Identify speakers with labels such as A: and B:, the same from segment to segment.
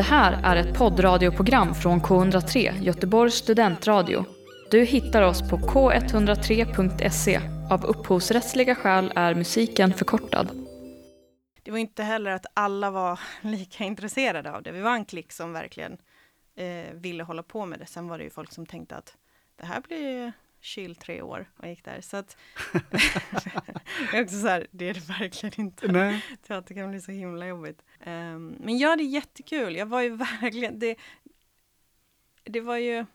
A: Det här är ett poddradioprogram från K103, Göteborgs studentradio. Du hittar oss på k103.se. Av upphovsrättsliga skäl är musiken förkortad.
B: Det var inte heller att alla var lika intresserade av det. Vi var en klick som verkligen eh, ville hålla på med det. Sen var det ju folk som tänkte att det här blir chill tre år och gick där. Så att det är också så här, det är det verkligen inte.
C: Nej.
B: Teater kan bli så himla jobbigt. Um, men ja, det är jättekul. Jag var ju verkligen, det, det var ju,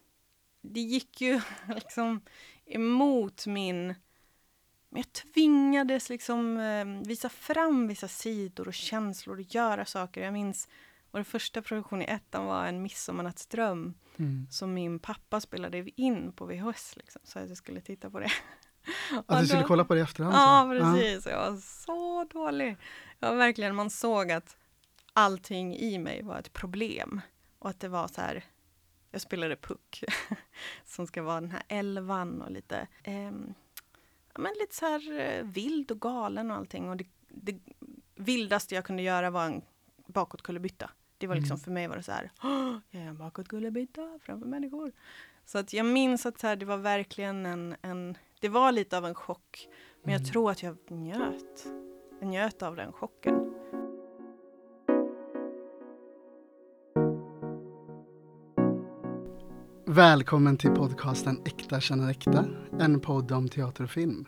B: det gick ju liksom emot min men jag tvingades liksom eh, visa fram vissa sidor och känslor och göra saker. Jag minns vår första produktion i ettan var en midsommarnattsdröm mm. som min pappa spelade in på VHS, liksom, så att jag skulle titta på det.
C: Att du skulle kolla på det i efterhand?
B: Ja, precis. Jag var så dålig. Jag var verkligen, man såg att allting i mig var ett problem. Och att det var så här, jag spelade puck, som ska vara den här elvan och lite, eh, men lite så här eh, vild och galen och allting. Och det, det vildaste jag kunde göra var en bakåtkullerbytta. Det var liksom mm. för mig var det så här, jag är en bakåtkullerbytta framför människor. Så att jag minns att så här, det var verkligen en, en, det var lite av en chock. Men jag mm. tror att jag njöt. Jag njöt av den chocken.
C: Välkommen till podcasten Äkta känner äkta, en podd om teater och film.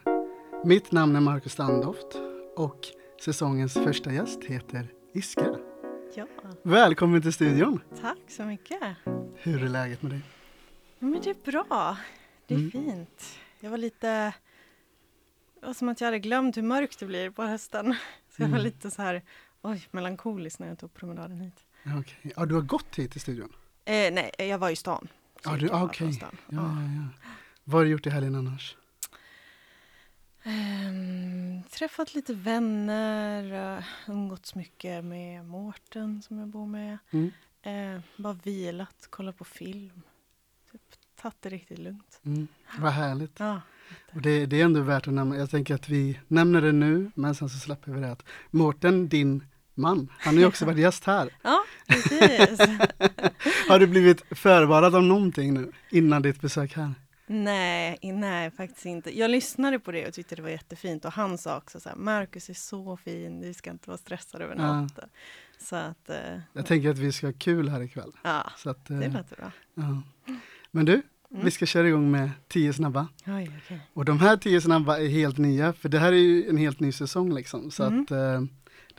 C: Mitt namn är Marcus Standoft och säsongens första gäst heter Iskra.
B: Ja.
C: Välkommen till studion!
B: Tack så mycket!
C: Hur är läget med dig?
B: Men det är bra. Det är mm. fint. Jag var lite... Det var som att jag hade glömt hur mörkt det blir på hösten. Så jag var mm. lite så här, oj, melankolisk när jag tog promenaden hit.
C: Okay. Ja, du har gått hit till studion?
B: Eh, nej, jag var i stan.
C: Du, ah, okej. Okay. Ja, ja, ja. Vad har du gjort i helgen annars?
B: Um, träffat lite vänner, uh, umgåtts mycket med Mårten som jag bor med. Mm. Uh, bara vilat, kollat på film. Typ, tagit det riktigt lugnt.
C: Mm. Vad härligt.
B: Ja,
C: och det, det, är ändå värt att nämna, jag tänker att vi nämner det nu, men sen så släpper vi det att Mårten, din man, han har ju också varit gäst här.
B: Ja, precis.
C: har du blivit förvarad om någonting nu, innan ditt besök här?
B: Nej, nej faktiskt inte. Jag lyssnade på det och tyckte det var jättefint och han sa också så här, Marcus är så fin, du ska inte vara stressad över något. Ja. Så att, eh,
C: jag tänker att vi ska ha kul här ikväll.
B: Ja,
C: så att,
B: eh, det låter bra.
C: Ja. Men du, mm. vi ska köra igång med tio snabba.
B: Oj, okay.
C: Och de här tio snabba är helt nya, för det här är ju en helt ny säsong liksom. Så mm. att eh,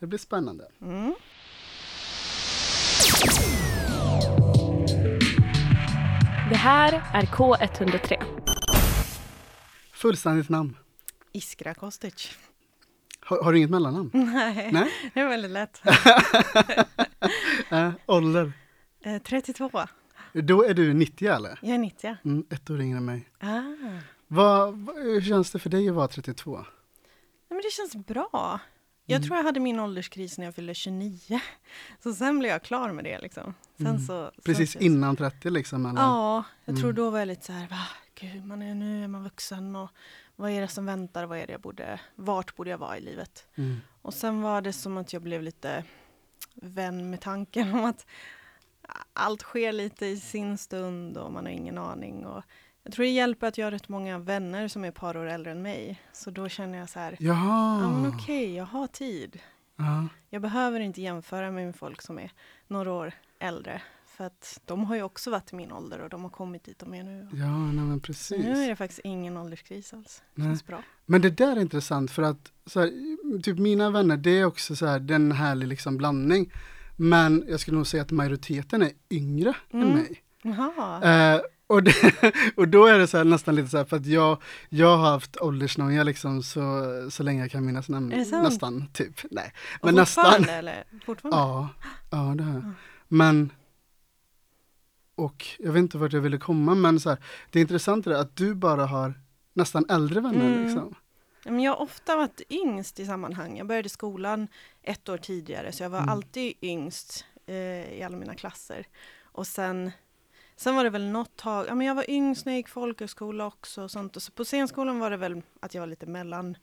C: det blir spännande.
B: Mm.
A: Det här är K103.
C: Fullständigt namn?
B: Iskra Kostic.
C: Har, har, du inget mellannamn?
B: Nej, Nej? det är väldigt lätt.
C: äh, ålder?
B: Eh, 32.
C: Då är du 90 eller?
B: Jag är 90.
C: Mm, ett år yngre än mig.
B: Ah.
C: Vad, hur känns det för dig att vara 32? Nej,
B: men det känns bra. Jag mm. tror jag hade min ålderskris när jag fyllde 29. Så sen blev jag klar med det liksom. Mm. så,
C: Precis
B: sen,
C: innan 30 liksom?
B: Eller? Ja, jag tror mm. då var jag lite så här, va? Gud, man är, nu är man vuxen och vad är det som väntar? Vad är det jag borde, vart borde jag vara i livet?
C: Mm.
B: Och sen var det som att jag blev lite vän med tanken om att allt sker lite i sin stund och man har ingen aning. Och jag tror det hjälper att jag har rätt många vänner som är ett par år äldre än mig. Så då känner jag så här,
C: ja
B: okej, okay, jag har tid.
C: Ja.
B: Jag behöver inte jämföra mig med folk som är några år äldre. För att de har ju också varit i min ålder och de har kommit dit de är nu.
C: Ja, nej, men precis.
B: Nu är det faktiskt ingen ålderskris alls. Det känns bra.
C: Men det där är intressant för att så här, typ mina vänner, det är också så här, den härlig liksom blandning. Men jag skulle nog säga att majoriteten är yngre mm. än mig.
B: Eh,
C: och, det, och då är det så här, nästan lite så här, för att jag, jag har haft åldersnoja liksom så, så länge jag kan minnas nämligen. Nästan, typ. Nej.
B: Men nästan. eller? Fortfarande?
C: Ja, ja det har jag. Men, och jag vet inte vart jag ville komma, men så här, det är intressant det att du bara har nästan äldre vänner mm. liksom.
B: Men jag har ofta varit yngst i sammanhang. Jag började skolan ett år tidigare, så jag var mm. alltid yngst eh, i alla mina klasser. Och sen Sen var det väl något tag, ja men jag var yngst när jag gick folkhögskola också och sånt. Och så på scenskolan var det väl att jag var lite mellan.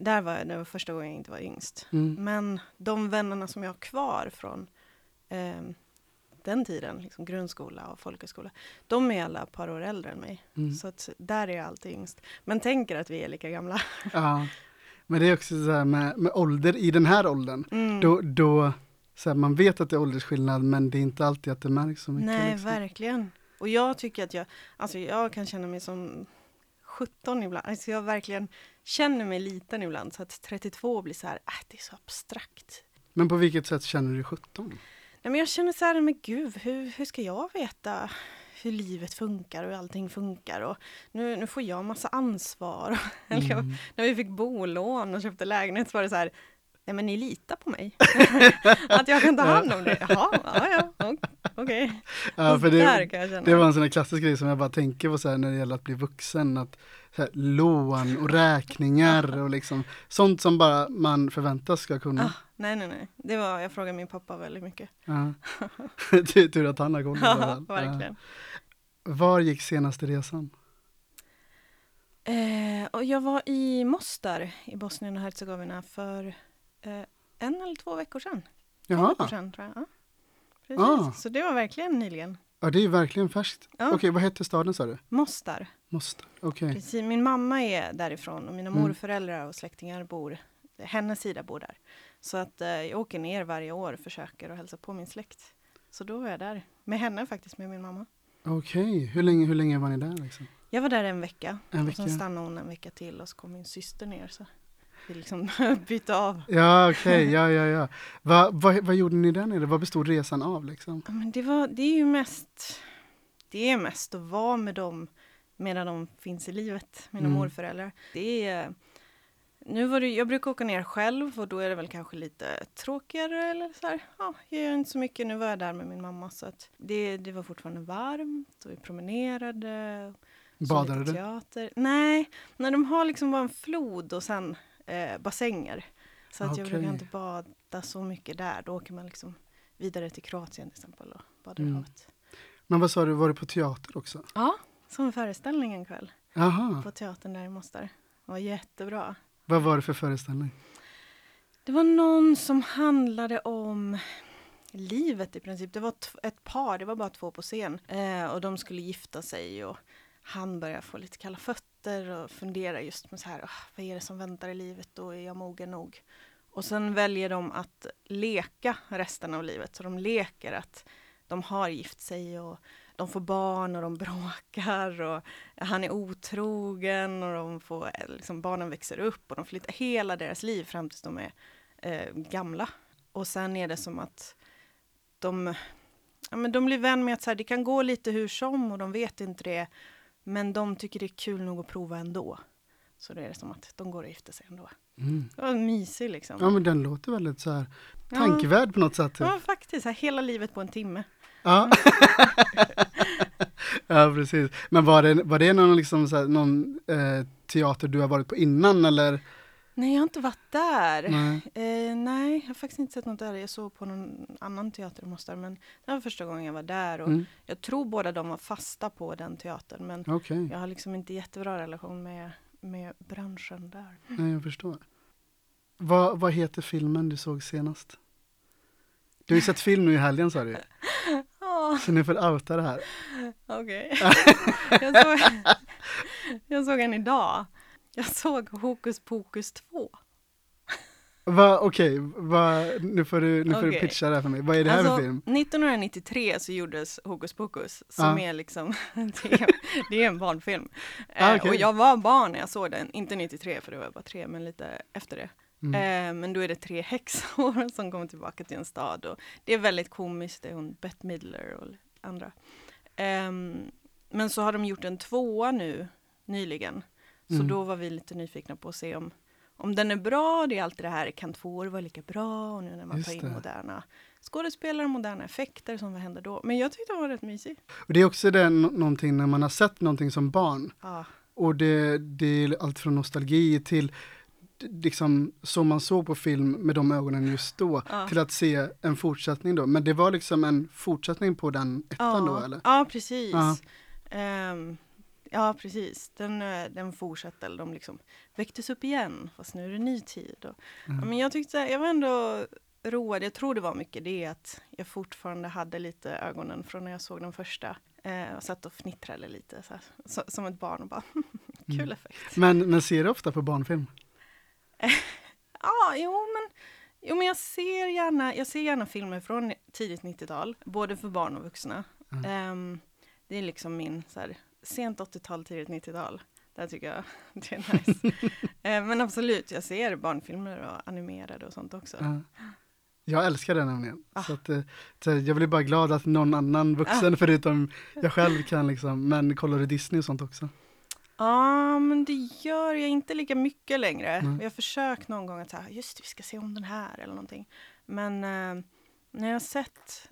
B: Där var jag, det var första gången jag inte var yngst.
C: Mm.
B: Men de vännerna som jag har kvar från eh, den tiden, liksom grundskola och folkhögskola, de är alla ett par år äldre än mig.
C: Mm.
B: Så att där är jag alltid yngst. Men tänker att vi är lika gamla.
C: Ja. Men det är också så här med, med ålder, i den här åldern,
B: Mm.
C: då, då så här, man vet att det är åldersskillnad men det är inte alltid att det märks så mycket.
B: Nej,
C: liksom.
B: verkligen. Och jag tycker att jag, alltså jag kan känna mig som 17 ibland. Alltså jag verkligen känner mig liten ibland. Så att 32 blir så här, äh, det är så abstrakt.
C: Men på vilket sätt känner du dig 17?
B: Nej, men jag känner så här, men gud, hur, hur ska jag veta hur livet funkar och hur allting funkar? Och nu, nu får jag massa ansvar.
C: Mm.
B: när vi fick bolån och köpte lägenhet så var det så här, nej men ni litar på mig. att jag kan ta hand om det. Jaha, ja, ja, ok- okej.
C: Ja, för
B: där
C: det, det var en sån här klassisk grej som jag bara tänker på så här när det gäller att bli vuxen. Att, så här, lån och räkningar och liksom sånt som bara man förväntas ska kunna.
B: Ah, nej, nej, nej. Det var, jag frågade min pappa väldigt mycket.
C: Ja. Tur att han har koll.
B: Ja, verkligen.
C: Ja. Var gick senaste resan?
B: Eh, och jag var i Mostar i Bosnien och Hercegovina för en eller två veckor sedan. Två
C: Jaha,
B: veckor sedan tror jag. Ja. Precis.
C: Ah.
B: Så det var verkligen nyligen.
C: ja, det är verkligen färskt.
B: Ja.
C: Okej, vad hette staden sa du?
B: Mostar.
C: Måste. Okej.
B: Precis. Min mamma är därifrån och mina
C: Mm.
B: morföräldrar och släktingar bor, hennes sida bor där. Så att eh, jag åker ner varje år och försöker att hälsa på min släkt. Så då var jag där, med henne faktiskt, med min mamma.
C: Okej, hur, länge, hur länge var ni där? Liksom?
B: Jag var där en vecka,
C: En
B: och
C: vecka?
B: sen stannade hon en vecka till och så kom min syster ner. Så liksom bytte av.
C: Ja, okej, ja, ja, ja. Va, vad, vad gjorde ni där nere? Vad bestod resan av liksom?
B: Ja, men det, var, det är ju mest, det är mest att vara med dem medan de finns i livet, mina
C: Mm.
B: morföräldrar. Det är, nu var det, jag brukar åka ner själv och då är det väl kanske lite tråkigare eller så här. Ja, jag gör inte så mycket. Nu var jag där med min mamma så att det, det var fortfarande varmt och vi promenerade.
C: Badade du?
B: Teater. Nej, när de har liksom bara en flod och sen eh, bassänger. Så att jag
C: Okej.
B: brukar inte bada så mycket där. Då åker man liksom vidare till Kroatien till exempel och badar i
C: Mm.
B: havet.
C: Men vad sa du, var du på teater också?
B: Ja, som föreställning en kväll
C: Jaha,
B: på teatern där i Mostar. Det var jättebra.
C: vad var det för föreställning?
B: Det var någon som handlade om livet i princip. Det var ett par, det var bara två på scen. Eh, och de skulle gifta sig och han började få lite kalla fötter och funderar just med så här, ah, vad är det som väntar i livet då? Är jag mogen nog? Och sen väljer de att leka resten av livet. Så de leker att de har gift sig och de får barn och de bråkar och han är otrogen och de får, liksom, barnen växer upp och de flyttar hela deras liv fram tills de är eh, gamla. Och sen är det som att de, ja, men de blir vän med att så här, det kan gå lite hur som och de vet inte det. Men de tycker det är kul nog att prova ändå. Så det är det som att de går och gifter sig ändå.
C: Mm.
B: Det var mysigt liksom.
C: Ja, men den låter väldigt så här
B: Ja.
C: tankevärd på något sätt. Typ.
B: Ja, faktiskt. Här, hela livet på en timme.
C: Ja. ja, precis. Men var det, var det någon, liksom, här, någon eh, teater du har varit på innan eller?
B: Nej, jag har inte varit där.
C: Nej.
B: Eh, nej, jag har faktiskt inte sett något där. Jag såg på någon annan teater i Mostar, men det var första gången jag var där. Och
C: Mm.
B: Jag tror båda de var fasta på den teatern, men
C: Okej,
B: jag har liksom inte jättebra relation med, med branschen där.
C: Nej, jag förstår. Vad, vad heter filmen du såg senast? Du har ju sett film nu i helgen sa du.
B: Ja,
C: Så nu får outa det här.
B: okej. jag, såg, jag såg en idag. Jag såg Hokus Pokus 2.
C: Va, Okej, va, nu får, du, nu får du pitcha det här för mig. Vad är det här
B: alltså,
C: för film?
B: 1993 så gjordes Hokus Pokus, som
C: Ja.
B: är liksom, det är, det är en barnfilm.
C: Ah,
B: Eh,
C: okej.
B: och jag var barn när jag såg den, inte 93 för det var bara tre, men lite efter det.
C: Mm.
B: Eh, men då är det tre häxor som kommer tillbaka till en stad och det är väldigt komiskt, det är hon Bette Midler och andra. Ehm, men så har de gjort en tvåa nu nyligen, så
C: Mm.
B: då var vi lite nyfikna på att se om, om den är bra. Det är alltid det här, kan tvåor vara lika bra? Och nu när man
C: Just
B: tar in
C: det.
B: moderna skådespelare, moderna effekter, som vad händer då? Men jag tyckte den var rätt mysig.
C: Och det är också det, nå- någonting när man har sett någonting som barn
B: Ja,
C: och det, det är allt från nostalgi till liksom så man såg på film med de ögonen just då
B: Ja.
C: till att se en fortsättning då. Men det var liksom en fortsättning på den ettan då
B: ja,
C: eller?
B: ja precis.
C: Ja.
B: Ehm, ja, precis. Den, eh, den fortsätter, eller de liksom väcktes upp igen, fast nu är det ny tid. Och,
C: Mm.
B: ja, men jag tyckte, jag var ändå roade, jag tror det var mycket det att jag fortfarande hade lite ögonen från när jag såg den första. Eh, och satt och fnittrade lite så här, så, som ett barn och bara kul
C: Mm.
B: effekt.
C: Men, men ser du ofta på barnfilm?
B: Ja, jo men, jo men jag ser gärna, jag ser gärna filmer från tidigt 90-tal, både för barn och vuxna.
C: Mm.
B: Ehm, det är liksom min så här, sent 80-tal, tidigt 90-tal. Där tycker jag det är nice. Ehm, men absolut, jag ser barnfilmer och animerade och sånt också.
C: Ja. Jag älskar det nämligen.
B: Ah.
C: Så att, eh, så jag blir bara glad att någon annan vuxen förutom jag själv kan liksom, men kollar du Disney och sånt också?
B: Ja, men det gör jag inte lika mycket längre.
C: Mm.
B: Jag har försökt någon gång att säga, just det, vi ska se om den här eller någonting. Men eh, när jag har sett,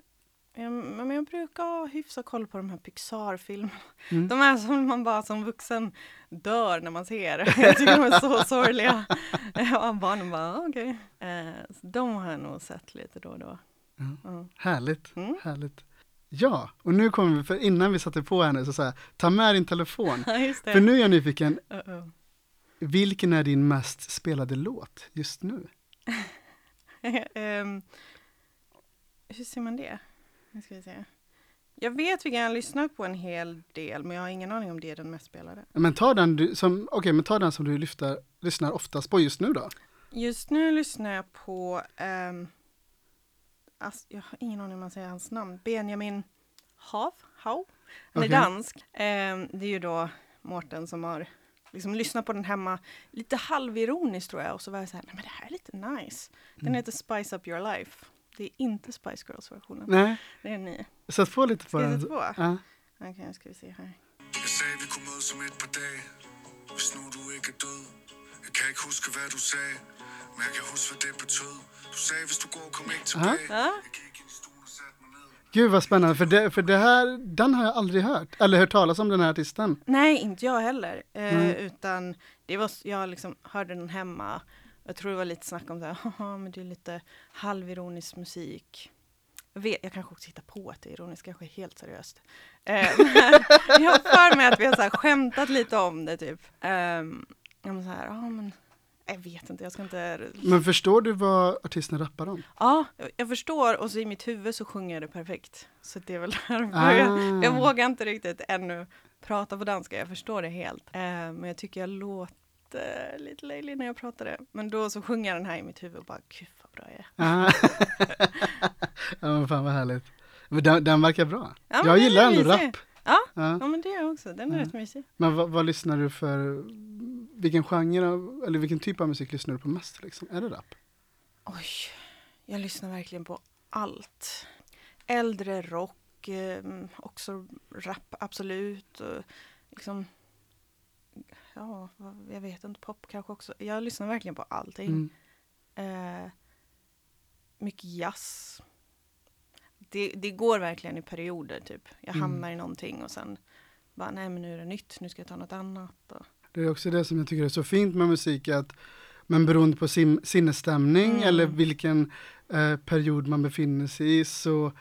B: men jag brukar ha hyfsat koll på de här Pixar-filmerna.
C: Mm.
B: De är som man bara som vuxen dör när man ser. Jag tycker de är så sorgliga. Ja, barnen bara, "Ah, okej. Eh, så de har jag nog sett lite då och då.
C: Ja.
B: Ja.
C: Härligt,
B: Mm.
C: härligt. Ja, och nu kommer vi, för innan vi satte på henne så sa jag, ta med din telefon. För nu är jag nyfiken,
B: Uh-oh.
C: vilken är din mest spelade låt just nu?
B: Ehm, hur ser man det? Nu ska vi se. Jag vet vilken jag har lyssnat på en hel del, men jag har ingen aning om det är den mest spelade.
C: Men ta den, du, som, okej, men ta den som du lyfter, lyssnar oftast på just nu då.
B: Just nu lyssnar jag på, um, ass, jag har ingen aning om man säger hans namn, Benjamin Hav, Hau. Han är
C: Okej.
B: dansk. Ehm, det är ju då Mårten som har liksom lyssnat på den hemma, lite halvironiskt tror jag, och så var jag så här, nej men det här är lite nice. Den
C: Mm.
B: heter Spice Up Your Life. Det är inte Spice Girls-versionen.
C: Nej,
B: Det är en ny.
C: sätt på lite på
B: Ska jag
C: den.
B: sätta på?
C: Ja.
B: Okej, nu ska vi se här.
D: Jeg sagde, vi kunne mødes om et par dage Hvis nu du ikke er død Jeg kan ikke huske, hvad du sagde Men jeg kan huske, hvad det betød Du sagde, hvis du går, kom ikke tilbage
B: Ja,
D: i satte mig
C: Gud vad spännande, för, det, för det här, den har jag aldrig hört, eller hört talas om den här artisten.
B: nej, inte jag heller. Eh,
C: Nej.
B: Utan det var, jag liksom hörde den hemma. Jag tror det var lite snack om det. Haha, men det är lite halvironisk musik. Jag, vet, jag kanske också hittar på att det är ironiskt, kanske helt seriöst. Eh, jag har för mig att vi har så här skämtat lite om det typ. Um, ja, så här, ja men jag vet inte, jag ska inte...
C: Men förstår du vad artisten rappar om?
B: Ja, jag- jag förstår och så i mitt huvud så sjunger jag det perfekt. Så det är väl därför
C: Ah.
B: jag, jag vågar inte riktigt ännu prata på danska, jag förstår det helt. Eh, men jag tycker jag låter lite löjlig när jag pratar det. Men då så sjunger jag den här i mitt huvud och bara, gud vad bra jag är.
C: Ah. ja men fan vad härligt. Den, den verkar bra.
B: Ja,
C: jag gillar ändå rap.
B: Ja.
C: Ja.
B: Ja men det är jag också, den är
C: Ja.
B: rätt mysig.
C: Men vad, vad lyssnar du för, vilken genre av, eller vilken typ av musik lyssnar du på mest liksom? Är det rap?
B: Oj, jag lyssnar verkligen på allt. Äldre rock, eh, också rap absolut. Och liksom, ja, jag vet inte, pop kanske också. Jag lyssnar verkligen på allting.
C: Mm.
B: Eh, mycket jazz. Det, det går verkligen i perioder typ. Jag
C: Mm.
B: hamnar i någonting och sen bara, nej men nu är det nytt, nu ska jag ta något annat. Och,
C: Det är också det som jag tycker är så fint med musik, att men beroende på sin, sinnesstämning
B: Mm.
C: eller vilken eh, period man befinner sig i så,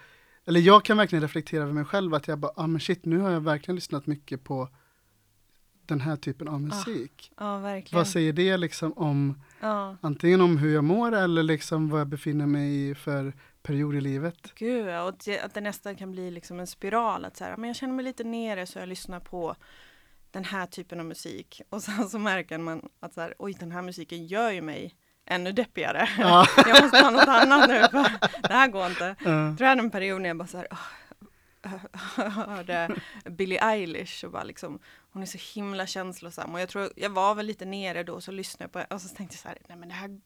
C: eller jag kan verkligen reflektera över mig själv att jag bara, ah men shit, nu har jag verkligen lyssnat mycket på den här typen av musik.
B: ja, verkligen.
C: Vad säger det liksom om,
B: Ja.
C: antingen om hur jag mår eller liksom vad jag befinner mig i för period i livet?
B: Gud, ja, och att det, nästan kan bli liksom en spiral. Att så här, men jag känner mig lite nere så jag lyssnar på den här typen av musik. Och sen så märker man att så här, oj, den här musiken gör ju mig ännu deppigare.
C: Ja.
B: jag måste ha något annat nu, för det här går inte.
C: Ja.
B: Jag tror jag hade en period när jag bara så här, åh, hörde Billie Eilish och bara liksom, hon är så himla känslosam. Och jag tror, jag var väl lite nere då, så lyssnade jag på och så tänkte jag så här, nej men det här,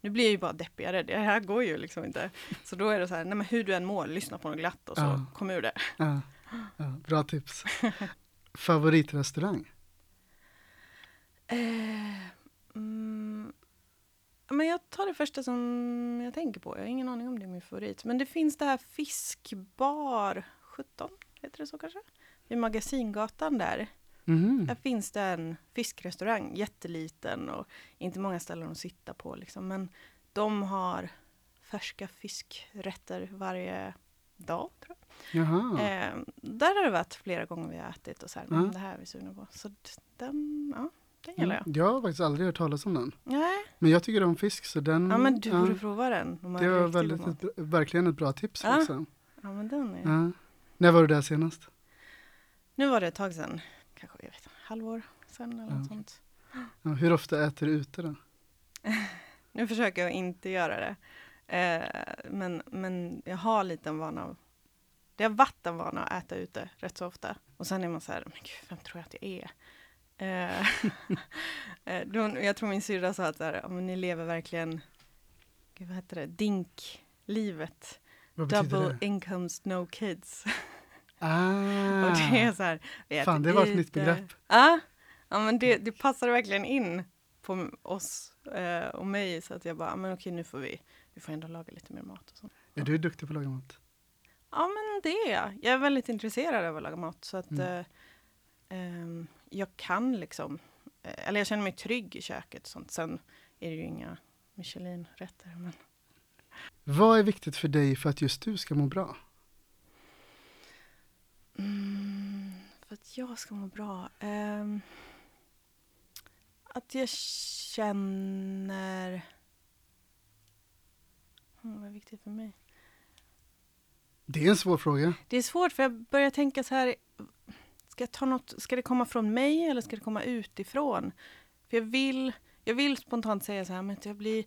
B: nu blir jag ju bara deppigare, det här går ju liksom inte. Så då är det så här, nej men hur du än mår, lyssna på något glatt och så
C: Ja.
B: kom ur det.
C: Ja. Ja, bra tips. Favoritrestaurang?
B: Eh, mm, men jag tar det första som jag tänker på. Jag har ingen aning om det är min favorit. Men det finns det här Fiskbar 17, heter det så kanske? Vid Magasingatan där.
C: Mhm.
B: Där finns det en fiskrestaurang, jätteliten och inte många ställen att sitta på. Liksom. Men de har färska fiskrätter varje dag. Tror jag. Eh, där har det varit flera gånger vi har ätit och så här,
C: Ja.
B: mm, det här är vi sugna på. Så den, ja, Den gillar jag.
C: Mm. Jag har faktiskt aldrig hört talas om den.
B: Nej,
C: Men jag tycker om fisk så den...
B: ja men du
C: ja,
B: borde prova den.
C: Det
B: är
C: var väldigt, ett, verkligen ett bra tips.
B: Ja.
C: Liksom.
B: Ja men den är.
C: Ja. När var du där senast?
B: Nu var det ett tag sedan, kanske jag vet, halvår sedan eller
C: Ja.
B: något sånt.
C: Ja, hur ofta äter du ute då?
B: Nu försöker jag inte göra det. Eh, men, men jag har lite en vana av... Det har varit en vana att äta ute rätt så ofta. Och sen är man så här, men gud, vem tror jag att jag är? Eh, eh, jag tror min syrra sa att så här, men ni lever verkligen, gud, vad heter det, dinklivet. Double
C: det?
B: incomes, no kids.
C: Ah,
B: Och det är så här,
C: Fan, det var ett nytt begrepp.
B: Ja, ja men det, det passar verkligen in på oss eh, och mig. Så att jag bara, ja, men okej nu får vi, vi får ändå laga lite mer mat och sånt.
C: är du duktig på att laga mat?
B: Ja men det är jag. Jag är väldigt intresserad av att laga mat. Så att
C: Mm.
B: eh, ehm, jag kan liksom, eh, eller jag känner mig trygg i köket. och Sånt. Sen är det ju inga Michelin-rätter. Men
C: Vad är viktigt för dig för att just du ska må bra?
B: Mm, för att jag ska må bra. ehm, att jag känner... Mm, vad är viktigt för mig?
C: Det är en svår fråga.
B: Det är svårt för jag börjar tänka så här. Ska, jag ta något, ska det komma från mig eller ska det komma utifrån? För jag vill, jag vill spontant säga så här, men att jag blir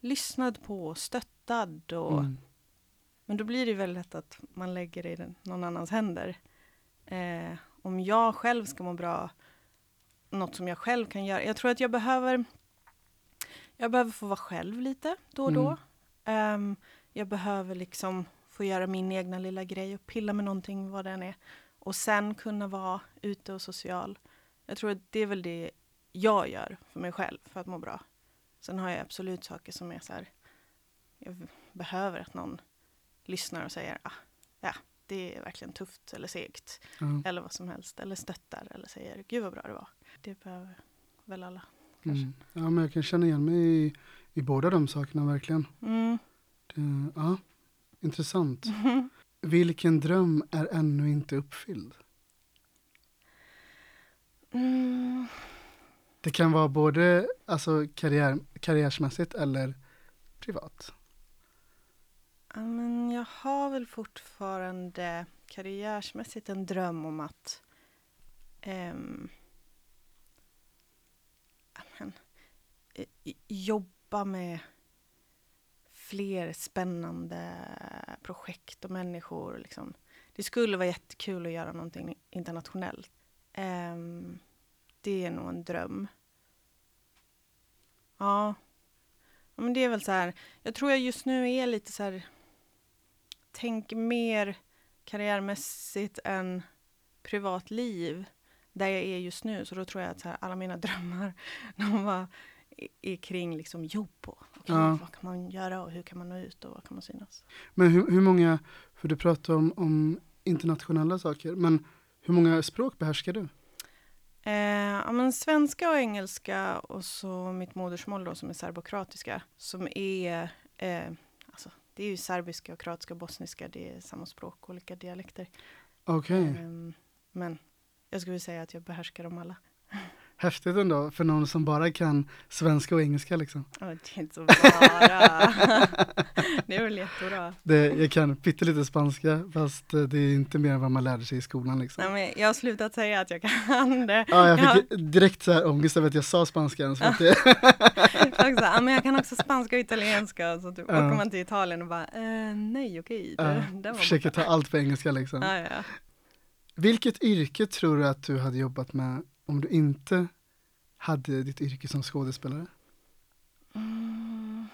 B: lyssnad på, stöttad. Och,
C: Mm.
B: Men då blir det väldigt lätt att man lägger det i någon annans händer. Eh, om jag själv ska må bra, något som jag själv kan göra. Jag tror att jag behöver, jag behöver få vara själv lite då och då. Ehm, jag behöver liksom få göra min egna lilla grej och pilla med någonting, vad den är. Och sen kunna vara ute och social. Jag tror att det är väl det jag gör för mig själv för att må bra. Sen har jag absolut saker som är så här, jag behöver att någon lyssnar och säger ah, ja, det är verkligen tufft eller segt
C: Ja.
B: eller vad som helst eller stöttar eller säger gud vad bra det var. Det behöver väl alla.
C: Mm. Ja, men jag kan känna igen mig i, i båda de sakerna verkligen.
B: Mm.
C: Det, ja, intressant. Vilken dröm är ännu inte uppfylld?
B: Mm.
C: Det kan vara både alltså, karriär, karriärsmässigt eller privat.
B: Ja, men jag har väl fortfarande karriärsmässigt en dröm om att um, men, jobba med fler spännande projekt och människor. Liksom. Det skulle vara jättekul att göra någonting internationellt. Um, det är nog en dröm. Ja. ja, men det är väl så här. Jag tror jag just nu är lite så här tänk mer karriärmässigt än privatliv där jag är just nu. Så då tror jag att så här, alla mina drömmar de var, är kring liksom jobb och okej,
C: Ja.
B: vad kan man göra och hur kan man nå ut och vad kan man synas.
C: Men hur, hur många, för du pratar om, om internationella saker, men hur många språk behärskar du?
B: Eh, ja, men svenska och engelska och så mitt modersmål då som är serbokroatiska som är eh, det är ju serbiska och kroatiska och bosniska, det är samma språk, olika dialekter.
C: Okej,
B: Ehm, men jag skulle säga att jag behärskar dem alla.
C: häftigt ändå för någon som bara kan svenska och engelska liksom.
B: Ja, det är inte så bara. det är väl jättebra.
C: Det, jag kan pyttelite spanska fast eh, det är inte mer än vad man lärde sig i skolan liksom.
B: Nej, men jag har slutat säga att jag kan det.
C: Ja, jag
B: Ja.
C: fick direkt så här ångest över att jag sa spanska ens att det,
B: ja, men jag kan också spanska och italienska. Så typ,
C: Ja.
B: åker man till Italien och bara, eh, nej okej.
C: ja,
B: det- det var
C: försöker
B: borta."
C: ta allt på engelska liksom.
B: Ja, ja.
C: Vilket yrke tror du att du hade jobbat med om du inte hade ditt yrke som skådespelare?
B: Mm.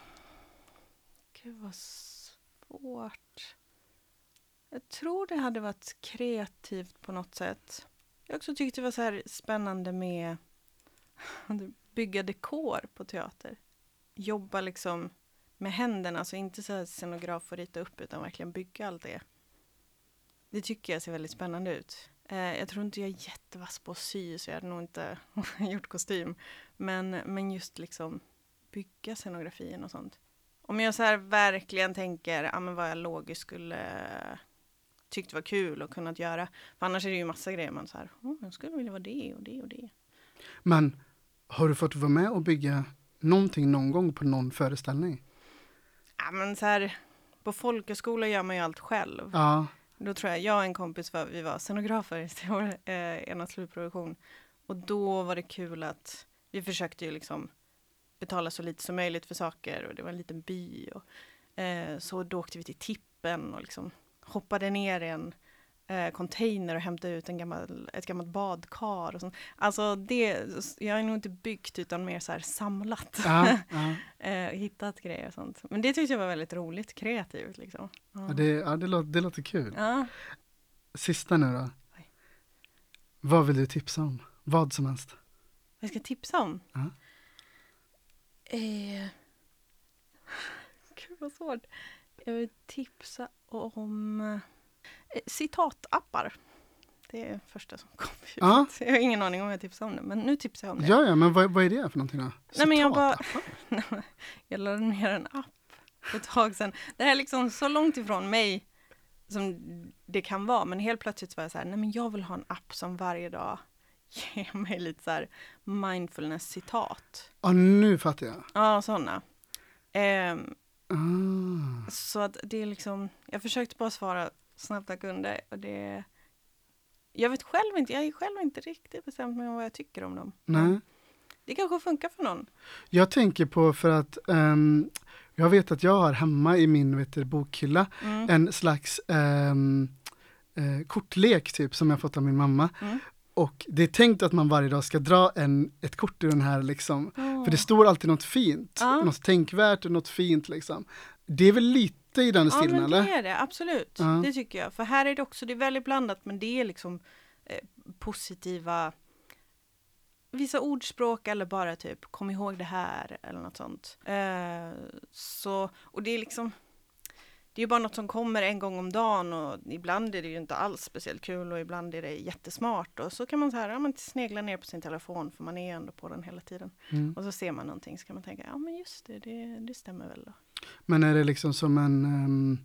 B: Gud vad svårt. Jag tror det hade varit kreativt på något sätt. Jag också tyckte det var så här spännande med att bygga dekor på teater. Jobba liksom med händerna, alltså inte så här scenograf och rita upp utan verkligen bygga allt det. Det tycker jag ser väldigt spännande ut. Eh, jag tror inte jag är jättevass på att sy så jag hade nog inte gjort kostym. Men, men just liksom bygga scenografin och sånt. Om jag så här verkligen tänker, ja men vad jag logiskt skulle tyckt var kul och kunnat göra. För annars är det ju massa grejer man så här, oh, jag skulle vilja vara det och det och det.
C: Men Har du fått vara med och bygga någonting någon gång på någon föreställning?
B: Ja, men så här, på folkhögskola gör man ju allt själv.
C: Ja,
B: då tror jag, jag och en kompis var, vi var scenografer i vår eh, ena slutproduktion. Och då var det kul att vi försökte ju liksom betala så lite som möjligt för saker och det var en liten by. Och, eh, så då åkte vi till tippen och liksom hoppade ner i en eh, container och hämtade ut en gammal, ett gammalt badkar. Och sånt. Alltså det, jag är nog inte byggt utan mer så här samlat.
C: ja, ja.
B: eh, hittat grejer och sånt. Men det tyckte jag var väldigt roligt, kreativt liksom. Ja.
C: ja, det, ja det, låter, det låter kul. Sista nu då.
B: Oj.
C: Vad vill du tipsa om? Vad som helst.
B: Vad ska jag tipsa om? Eh, gud vad svårt. Jag vill tipsa om eh, citatappar. Det är det första som kom ut.
C: Ja.
B: Jag har ingen aning om jag tipsar om det, men nu tipsar jag om det.
C: Ja, ja, men vad, vad är det för någonting då?
B: Nej, men jag bara-? Jag laddade ner en app för ett tag sedan. Det här är liksom så långt ifrån mig som det kan vara, men helt plötsligt var jag så här, nej men jag vill ha en app som varje dag ger mig lite så här mindfulness-citat.
C: Ja, nu fattar jag.
B: Ja, sådana. Ehm,
C: Ah.
B: så att det är liksom, jag försökte bara svara snabbt jag kunde och det jag vet själv inte, jag är själv inte riktigt bestämt om vad jag tycker om dem.
C: Nej.
B: Det kanske funkar för någon.
C: Jag tänker på för att ehm, jag vet att jag har hemma i min vet du, bokhylla
B: Mm.
C: en slags ehm, eh, kortlek typ som jag fått av min mamma.
B: Mm.
C: Och det är tänkt att man varje dag ska dra en, ett kort ur den här liksom. För det står alltid något fint,
B: Ja.
C: något tänkvärt och något fint liksom. Det är väl lite i den
B: Ja,
C: stilen
B: men
C: eller?
B: det är det, absolut.
C: Ja.
B: Det tycker jag. För här är det också, det är väldigt blandat, men det är liksom eh, positiva vissa ordspråk eller bara typ kom ihåg det här eller något sånt. Eh, så, och det är liksom det är ju bara något som kommer en gång om dagen och ibland är det ju inte alls speciellt kul och ibland är det jättesmart och så kan man så här, ja, man snegla ner på sin telefon för man är ändå på den hela tiden.
C: Mm.
B: Och så ser man någonting så kan man tänka, ja men just det, det, det stämmer väl då.
C: Men är det liksom som en, ehm,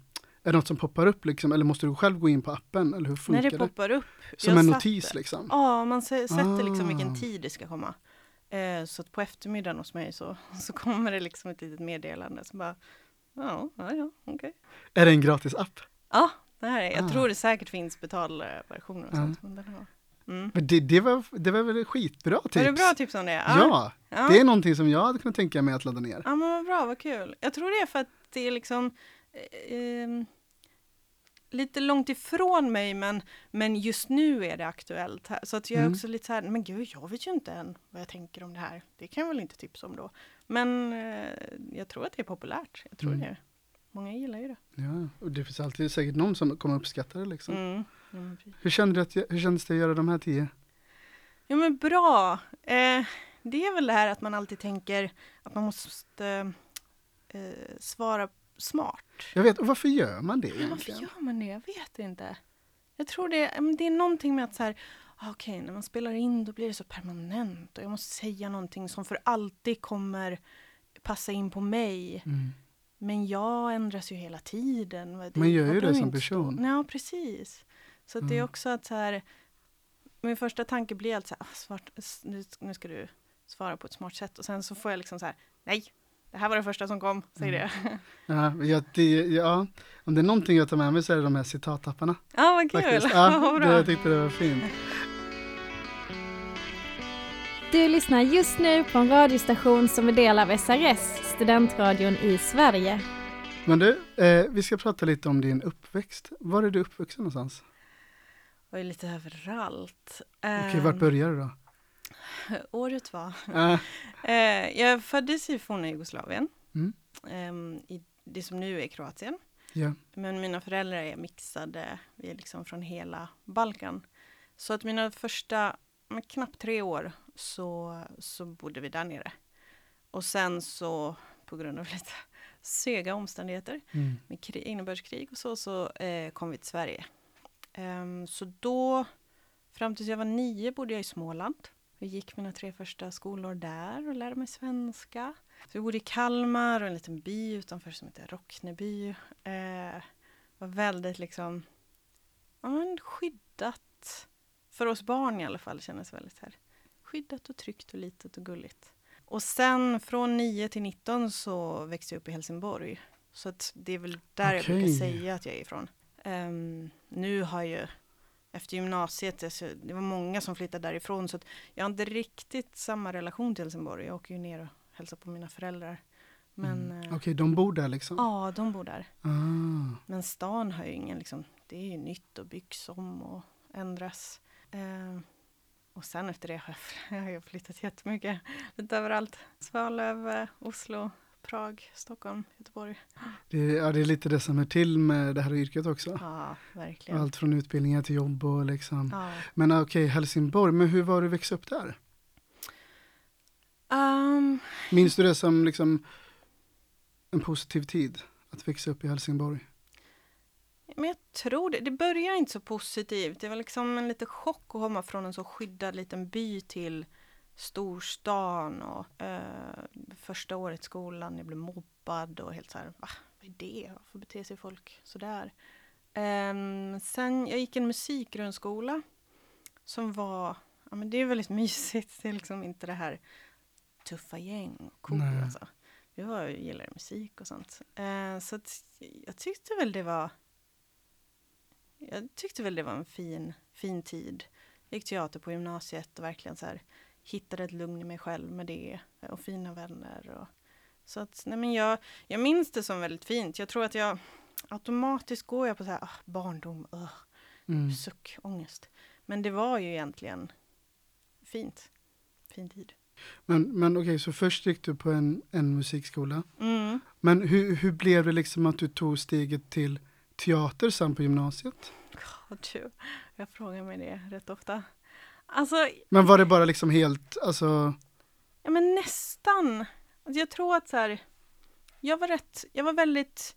C: är det något som poppar upp liksom? Eller måste du själv gå in på appen? Eller hur funkar
B: När
C: det?
B: poppar upp.
C: Som
B: jag
C: en notis liksom?
B: Ja, man sä- sätter liksom
C: Ah.
B: vilken tid det ska komma. Eh, så att på eftermiddagen hos mig så, så kommer det liksom ett litet meddelande som bara, ja, ja, ja okej.
C: Är det en gratis app?
B: Ja, det här är, jag
C: Ah.
B: tror det säkert finns betalversioner och
C: Ja.
B: sånt. Men den har, mm.
C: Men det, det, var, det var väl skitbra tips?
B: Var det bra tips om det?
C: Ja,
B: ja.
C: det är någonting som jag hade kunnat tänka mig att ladda ner.
B: Ja, men vad bra, vad kul. Jag tror det är för att det är liksom eh, ehm, lite långt ifrån mig, men, men just nu är det aktuellt här. Så att jag är
C: Mm.
B: också lite så här, men gud, jag vet ju inte än vad jag tänker om det här. Det kan jag väl inte tipsa om då. Men eh, jag tror att det är populärt. Jag tror
C: Mm.
B: det. Många gillar ju det.
C: Ja, och det finns alltid säkert någon som kommer uppskatta det liksom. Hur, kände du att, hur kändes det att göra de här tio?
B: Ja men bra. Eh, det är väl det här att man alltid tänker att man måste eh, svara smart.
C: Jag vet, och varför gör man det
B: Ja, varför
C: egentligen?
B: gör man det? Jag vet inte. Jag tror det, det är någonting med att så här, ah, okej, när man spelar in då blir det så permanent och jag måste säga någonting som för alltid kommer passa in på mig.
C: Mm.
B: Men jag ändras ju hela tiden. Det-
C: Man gör ju det som person.
B: Ja, precis. Så att det är
C: Mm.
B: också att så här, min första tanke blir alltså, ah, svart, s- nu, nu ska du svara på ett smart sätt och sen så får jag liksom så här, nej, det här var det första som kom, säg
C: Mm.
B: det.
C: Ja, ja, det, ja, om det är någonting jag tar med mig så är det de här citatapparna.
B: Ja, vad kul.
C: Faktiskt.
B: Vad
C: Ja,
B: bra.
C: det, jag tyckte det var fint.
E: Du lyssnar just nu på en radiostation som är del av SRS, studentradion i Sverige.
C: Men du, eh, vi ska prata lite om din uppväxt. Var är du uppvuxen någonstans?
B: Var ju lite överallt.
C: Okej, vart började du då?
B: Året var... Eh, jag föddes i forna Jugoslavien,
C: Mm.
B: ehm, i det som nu är Kroatien.
C: ja.
B: Men mina föräldrar är mixade, vi är liksom från hela Balkan. Så att mina första, men knappt tre år, så, så bodde vi där nere. Och sen så, på grund av lite sega omständigheter,
C: Mm.
B: med krig, innebördskrig och så, så eh, kom vi till Sverige. Ehm, så då, fram tills jag var nio, bodde jag i Småland. Jag gick mina tre första skolor där och lärde mig svenska. Så vi bodde i Kalmar och en liten by utanför som heter Rockneby. Eh, var väldigt liksom, ja men skyddat. För oss barn i alla fall kändes väldigt här skyddat och tryggt och litet och gulligt. Och sen från 9 till 19 så växte jag upp i Helsingborg. Så att det är väl där jag brukar säga att jag är ifrån. Ehm, nu har jag ju efter gymnasiet, alltså, det var många som flyttade därifrån så jag har inte riktigt samma relation till Helsingborg. Jag åker ju ner och hälsar på mina föräldrar. Men
C: Mm.
B: eh,
C: Okej, de bor där liksom?
B: ja, de bor där.
C: Ah.
B: Men stan har ju ingen, liksom, det är ju nytt och byggs om och ändras. Eh, och sen efter det har jag, jag har flyttat jättemycket, lite överallt. Svalöv, eh, Oslo, Prag, Stockholm, Göteborg.
C: Det, ja, det är lite det som är till med det här yrket också.
B: Ja, verkligen.
C: Allt från utbildningar till jobb och liksom.
B: Ja.
C: Men okej, Helsingborg, men hur var att växa upp där?
B: Ehm,
C: Minns du det som liksom en positiv tid? Att växa upp i Helsingborg?
B: men jag tror det. Det började inte så positivt. Det var liksom en liten chock att komma från en så skyddad liten by till storstan och eh, första året i skolan, jag blev mobbad och helt så här, va, vad är det? Varför beter sig folk sådär? Um, sen, jag gick en musikgrundskola som var, ja men det är väldigt mysigt, det är liksom inte det här tuffa gäng och cool
C: Nej.
B: alltså. Jag gillade musik och sånt. Eh, så jag tyckte väl det var jag tyckte väl det var en fin, fin tid. Jag gick teater på gymnasiet och verkligen så här hittade ett lugn i mig själv med det och fina vänner. Och, så att, nej men jag, jag minns det som väldigt fint. Jag tror att jag automatiskt går jag på så här, ah, barndom, uh,
C: Mm.
B: suck, ångest. Men det var ju egentligen fint. Fin tid.
C: Men, men okej, så först gick du på en, en musikskola.
B: Mm.
C: Men hur, hur blev det liksom att du tog steget till teater sen på gymnasiet?
B: Du, jag frågar mig det rätt ofta. Alltså,
C: Men var det bara liksom helt, alltså,
B: Ja men nästan. Alltså, jag tror att så här, jag var rätt, jag var väldigt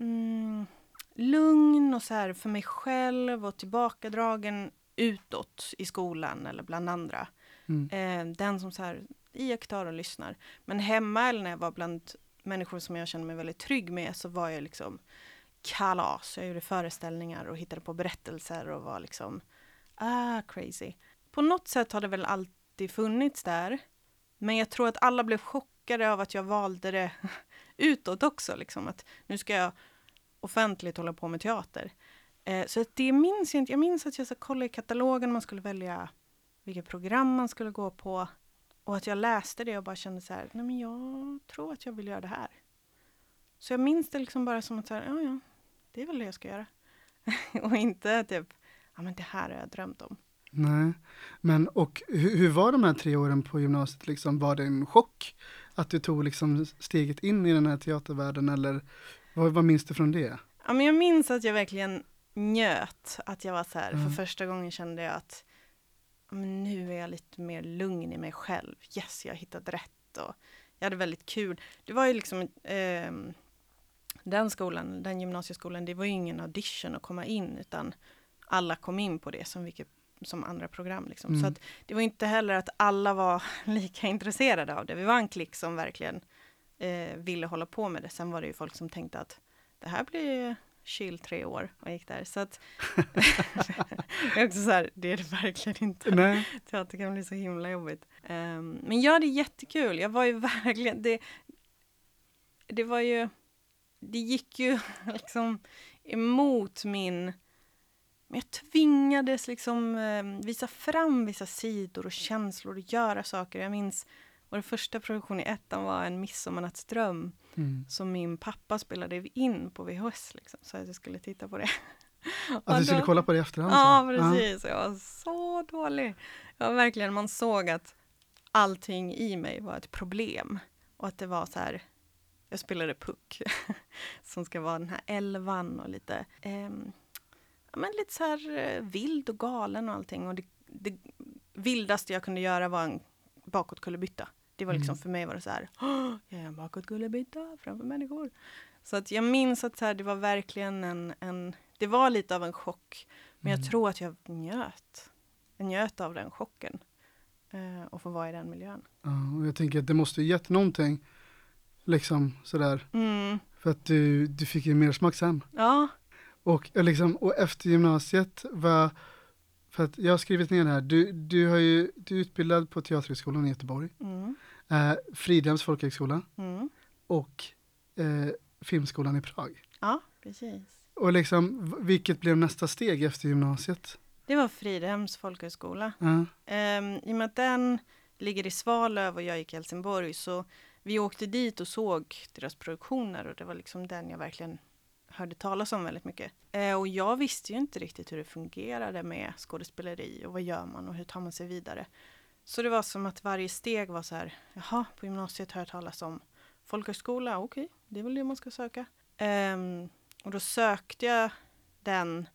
B: mm, lugn och så här för mig själv och tillbakadragen utåt i skolan eller bland andra.
C: mm,
B: Eh, den som så här iakttar och lyssnar. Men hemma eller när jag var bland människor som jag kände mig väldigt trygg med så var jag liksom kalas. Jag gjorde föreställningar och hittade på berättelser och var liksom ah crazy. På något sätt har det väl alltid funnits där. Men jag tror att alla blev chockade av att jag valde det utåt också. Liksom, att nu ska jag offentligt hålla på med teater. Eh, så att det minns jag inte. Jag minns att jag så kollade i katalogen man skulle välja vilket program man skulle gå på. Och att jag läste det och bara kände så här, nej men jag tror att jag vill göra det här. Så jag minns det liksom bara som att så här, ja ja, det är väl det jag ska göra. och inte typ, ja men det här har jag drömt om.
C: nej. Men och hur, hur var de här tre åren på gymnasiet liksom? Var det en chock att du tog liksom steget in i den här teatervärlden eller vad, vad minns du från det?
B: Ja men jag minns att jag verkligen njöt. Att jag var så här,
C: Mm.
B: för första gången kände jag att men nu är jag lite mer lugn i mig själv. Yes, jag har hittat rätt och jag hade väldigt kul. Det var ju liksom ehm, den skolan, den gymnasieskolan, det var ju ingen audition att komma in utan alla kom in på det som, vilket, som andra program. Liksom.
C: Mm.
B: Så att det var inte heller att alla var lika intresserade av det. Vi var en klick som verkligen eh, ville hålla på med det. Sen var det ju folk som tänkte att det här blir chill tre år och gick där. Så att det är också så här, det är det verkligen inte.
C: Nej.
B: Teater kan bli så himla jobbigt. Ehm, men ja, det är jättekul. Jag var ju verkligen, det, det var ju, det gick ju liksom emot min, men jag tvingades liksom eh, visa fram vissa sidor och känslor och göra saker. Jag minns vår första produktion i ettan var en midsommarnattsdröm
C: Mm.
B: som min pappa spelade in på VHS liksom, så att jag skulle titta på det.
C: Att du skulle kolla på det i efterhand? så?
B: Ja, precis. Jag var så dålig. Jag var verkligen, man såg att allting i mig var ett problem. Och att det var så här, jag spelade puck som ska vara den här elvan och lite, ehm, ja, men lite så här eh, vild och galen och allting. Och det, det vildaste jag kunde göra var en bakåtkullerbytta. Det var liksom
C: Mm.
B: för mig var det så här, "Åh, jag är en bakåtkullerbytta framför människor. Så att jag minns att så här, det var verkligen en, en, det var lite av en chock. Men jag
C: Mm.
B: tror att jag njöt. Jag njöt av den chocken. Eh, och få vara i den miljön.
C: Ja, och jag tänker att det måste ju gett någonting, liksom sådär,
B: Mm.
C: för att du, du fick ju mer smak sen.
B: Ja,
C: Och, liksom, och efter gymnasiet, vad, För att jag har skrivit ner här, du, du, har ju, du är utbildad på Teaterhögskolan i Göteborg,
B: Mm.
C: eh, Fridhems folkhögskola
B: Mm.
C: och eh, Filmskolan i Prag.
B: Ja, precis.
C: Och liksom, vilket blev nästa steg efter gymnasiet?
B: Det var Fridhems folkhögskola.
C: Ja,
B: Um, I och med att den ligger i Svalöv och jag gick i Helsingborg så vi åkte dit och såg deras produktioner och det var liksom den jag verkligen hörde talas om väldigt mycket. Eh, och jag visste ju inte riktigt hur det fungerade med skådespeleri och vad gör man och hur tar man sig vidare. Så det var som att varje steg var så här, jaha, på gymnasiet hör jag talas om folkhögskola, okej, det är väl det man ska söka. Ehm, och då sökte jag den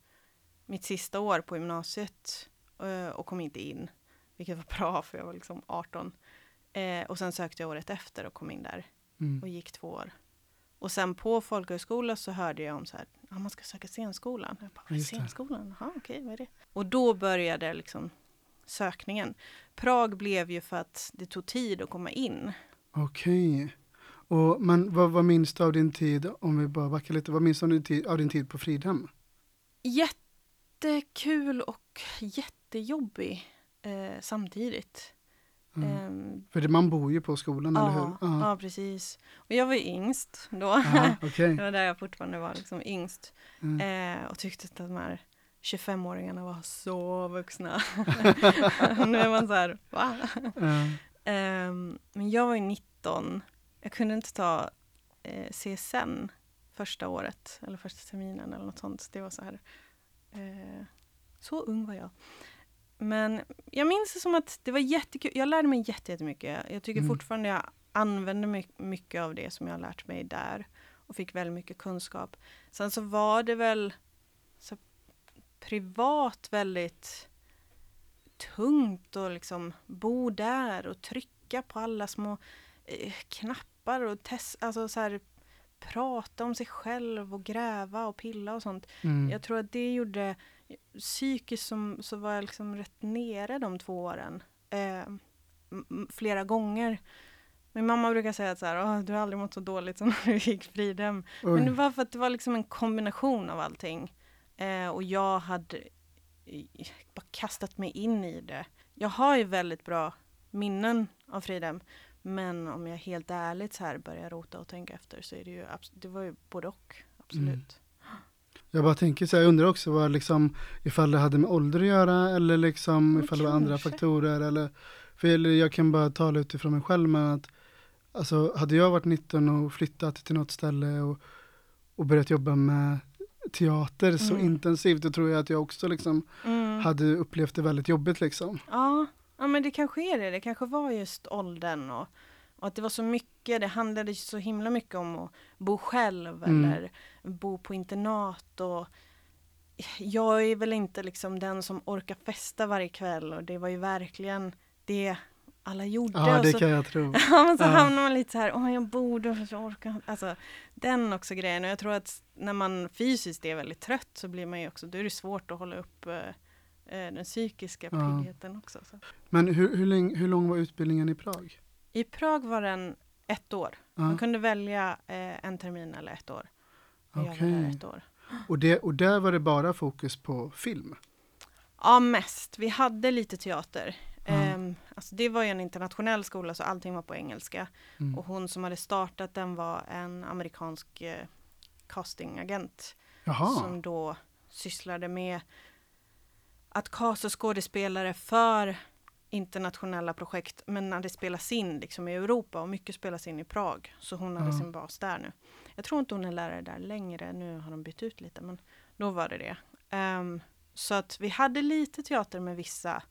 B: mitt sista år på gymnasiet eh, och kom inte in. Vilket var bra för jag var liksom 18. Eh, och sen sökte jag året efter och kom in där
C: mm.
B: och gick två år. Och sen på folkhögskola så hörde jag om så här, ja man ska söka scenskolan. Jag bara,
C: Just
B: scenskolan? Jaha, okej, vad är det? Och då började liksom sökningen. Prag blev ju för att det tog tid att komma in.
C: Okej. Och, men vad, vad minns du av din tid, om vi bara backar lite, vad minns du av din tid, av din tid på Fridhem?
B: Jättekul och jättejobbig eh, samtidigt.
C: Mm.
B: Ehm,
C: För det, man bor ju på skolan, eller hur?
B: Ja, ja, precis. Och jag var ju yngst då.
C: Ja, okej.
B: det var där jag fortfarande var liksom yngst.
C: Mm.
B: Eh, och tyckte att de här 25-åringarna var så vuxna. nu är man så här, va?
C: Ja.
B: Ehm, men jag var ju 19. Jag kunde inte ta eh, CSN första året, eller första terminen eller något sånt. Det var så här, eh, så ung var jag. Men jag minns det som att det var jättekul. Jag lärde mig jätte- jättemycket. Jag tycker
C: Mm.
B: fortfarande jag använder my- mycket av det som jag har lärt mig där och fick väldigt mycket kunskap. Sen så var det väl så privat väldigt tungt att liksom bo där och trycka på alla små eh, knappar och test, alltså så här, prata om sig själv och gräva och pilla och sånt.
C: Mm.
B: Jag tror att det gjorde psykiskt som, så var jag liksom rätt nere de två åren. Eh, flera gånger. Min mamma brukar säga att så här, "Åh, du har aldrig mått så dåligt som när du gick Fridhem. Men det
C: Oj.
B: var för att det var liksom en kombination av allting. Eh, och jag hade eh, bara kastat mig in i det. Jag har ju väldigt bra minnen av Fridhem. Men om jag helt ärligt så här börjar rota och tänka efter så är det ju, det var ju både och. Absolut.
C: Mm. Jag bara tänker så här, jag undrar också vad liksom, ifall det hade med ålder att göra eller liksom
B: Ja,
C: ifall det var andra faktorer eller, för jag kan bara tala utifrån mig själv men att alltså hade jag varit 19 och flyttat till något ställe och, och börjat jobba med teater så
B: Mm.
C: intensivt, då tror jag att jag också liksom
B: Mm.
C: hade upplevt det väldigt jobbigt liksom.
B: Ja, ja, men det kanske är det. Det kanske var just åldern och, och att det var så mycket. Det handlade så himla mycket om att bo själv
C: Mm.
B: eller bo på internat. Och jag är väl inte liksom den som orkar festa varje kväll och det var ju verkligen det alla gjorde.
C: Ja, det
B: så,
C: kan jag tro.
B: Ja, men så
C: Ja.
B: hamnar man lite så här, åh jag borde, jag orkar inte." Alltså den också grejen. Och jag tror att när man fysiskt är väldigt trött så blir man ju också, då är det svårt att hålla upp eh, eh, den psykiska
C: Ja.
B: piggheten också. Så.
C: Men hur, hur, länge, hur lång var utbildningen i Prag?
B: I Prag var den ett år.
C: Ja,
B: Man kunde välja eh, en termin eller ett år. Och Jag var
C: Okej.
B: där ett år.
C: och, det, och där var det bara fokus på film?
B: Ja, mest. Vi hade lite teater. Ehm, alltså det var ju en internationell skola så allting var på engelska.
C: Mm.
B: Och hon som hade startat den var en amerikansk eh, castingagent.
C: Jaha,
B: Som då sysslade med att casta skådespelare för internationella projekt. Men när det spelas in liksom i Europa och mycket spelas in i Prag. Så hon hade
C: Ja.
B: sin bas där nu. Jag tror inte hon är lärare där längre. Nu har de bytt ut lite men då var det det. Ehm, så att vi hade lite teater med vissa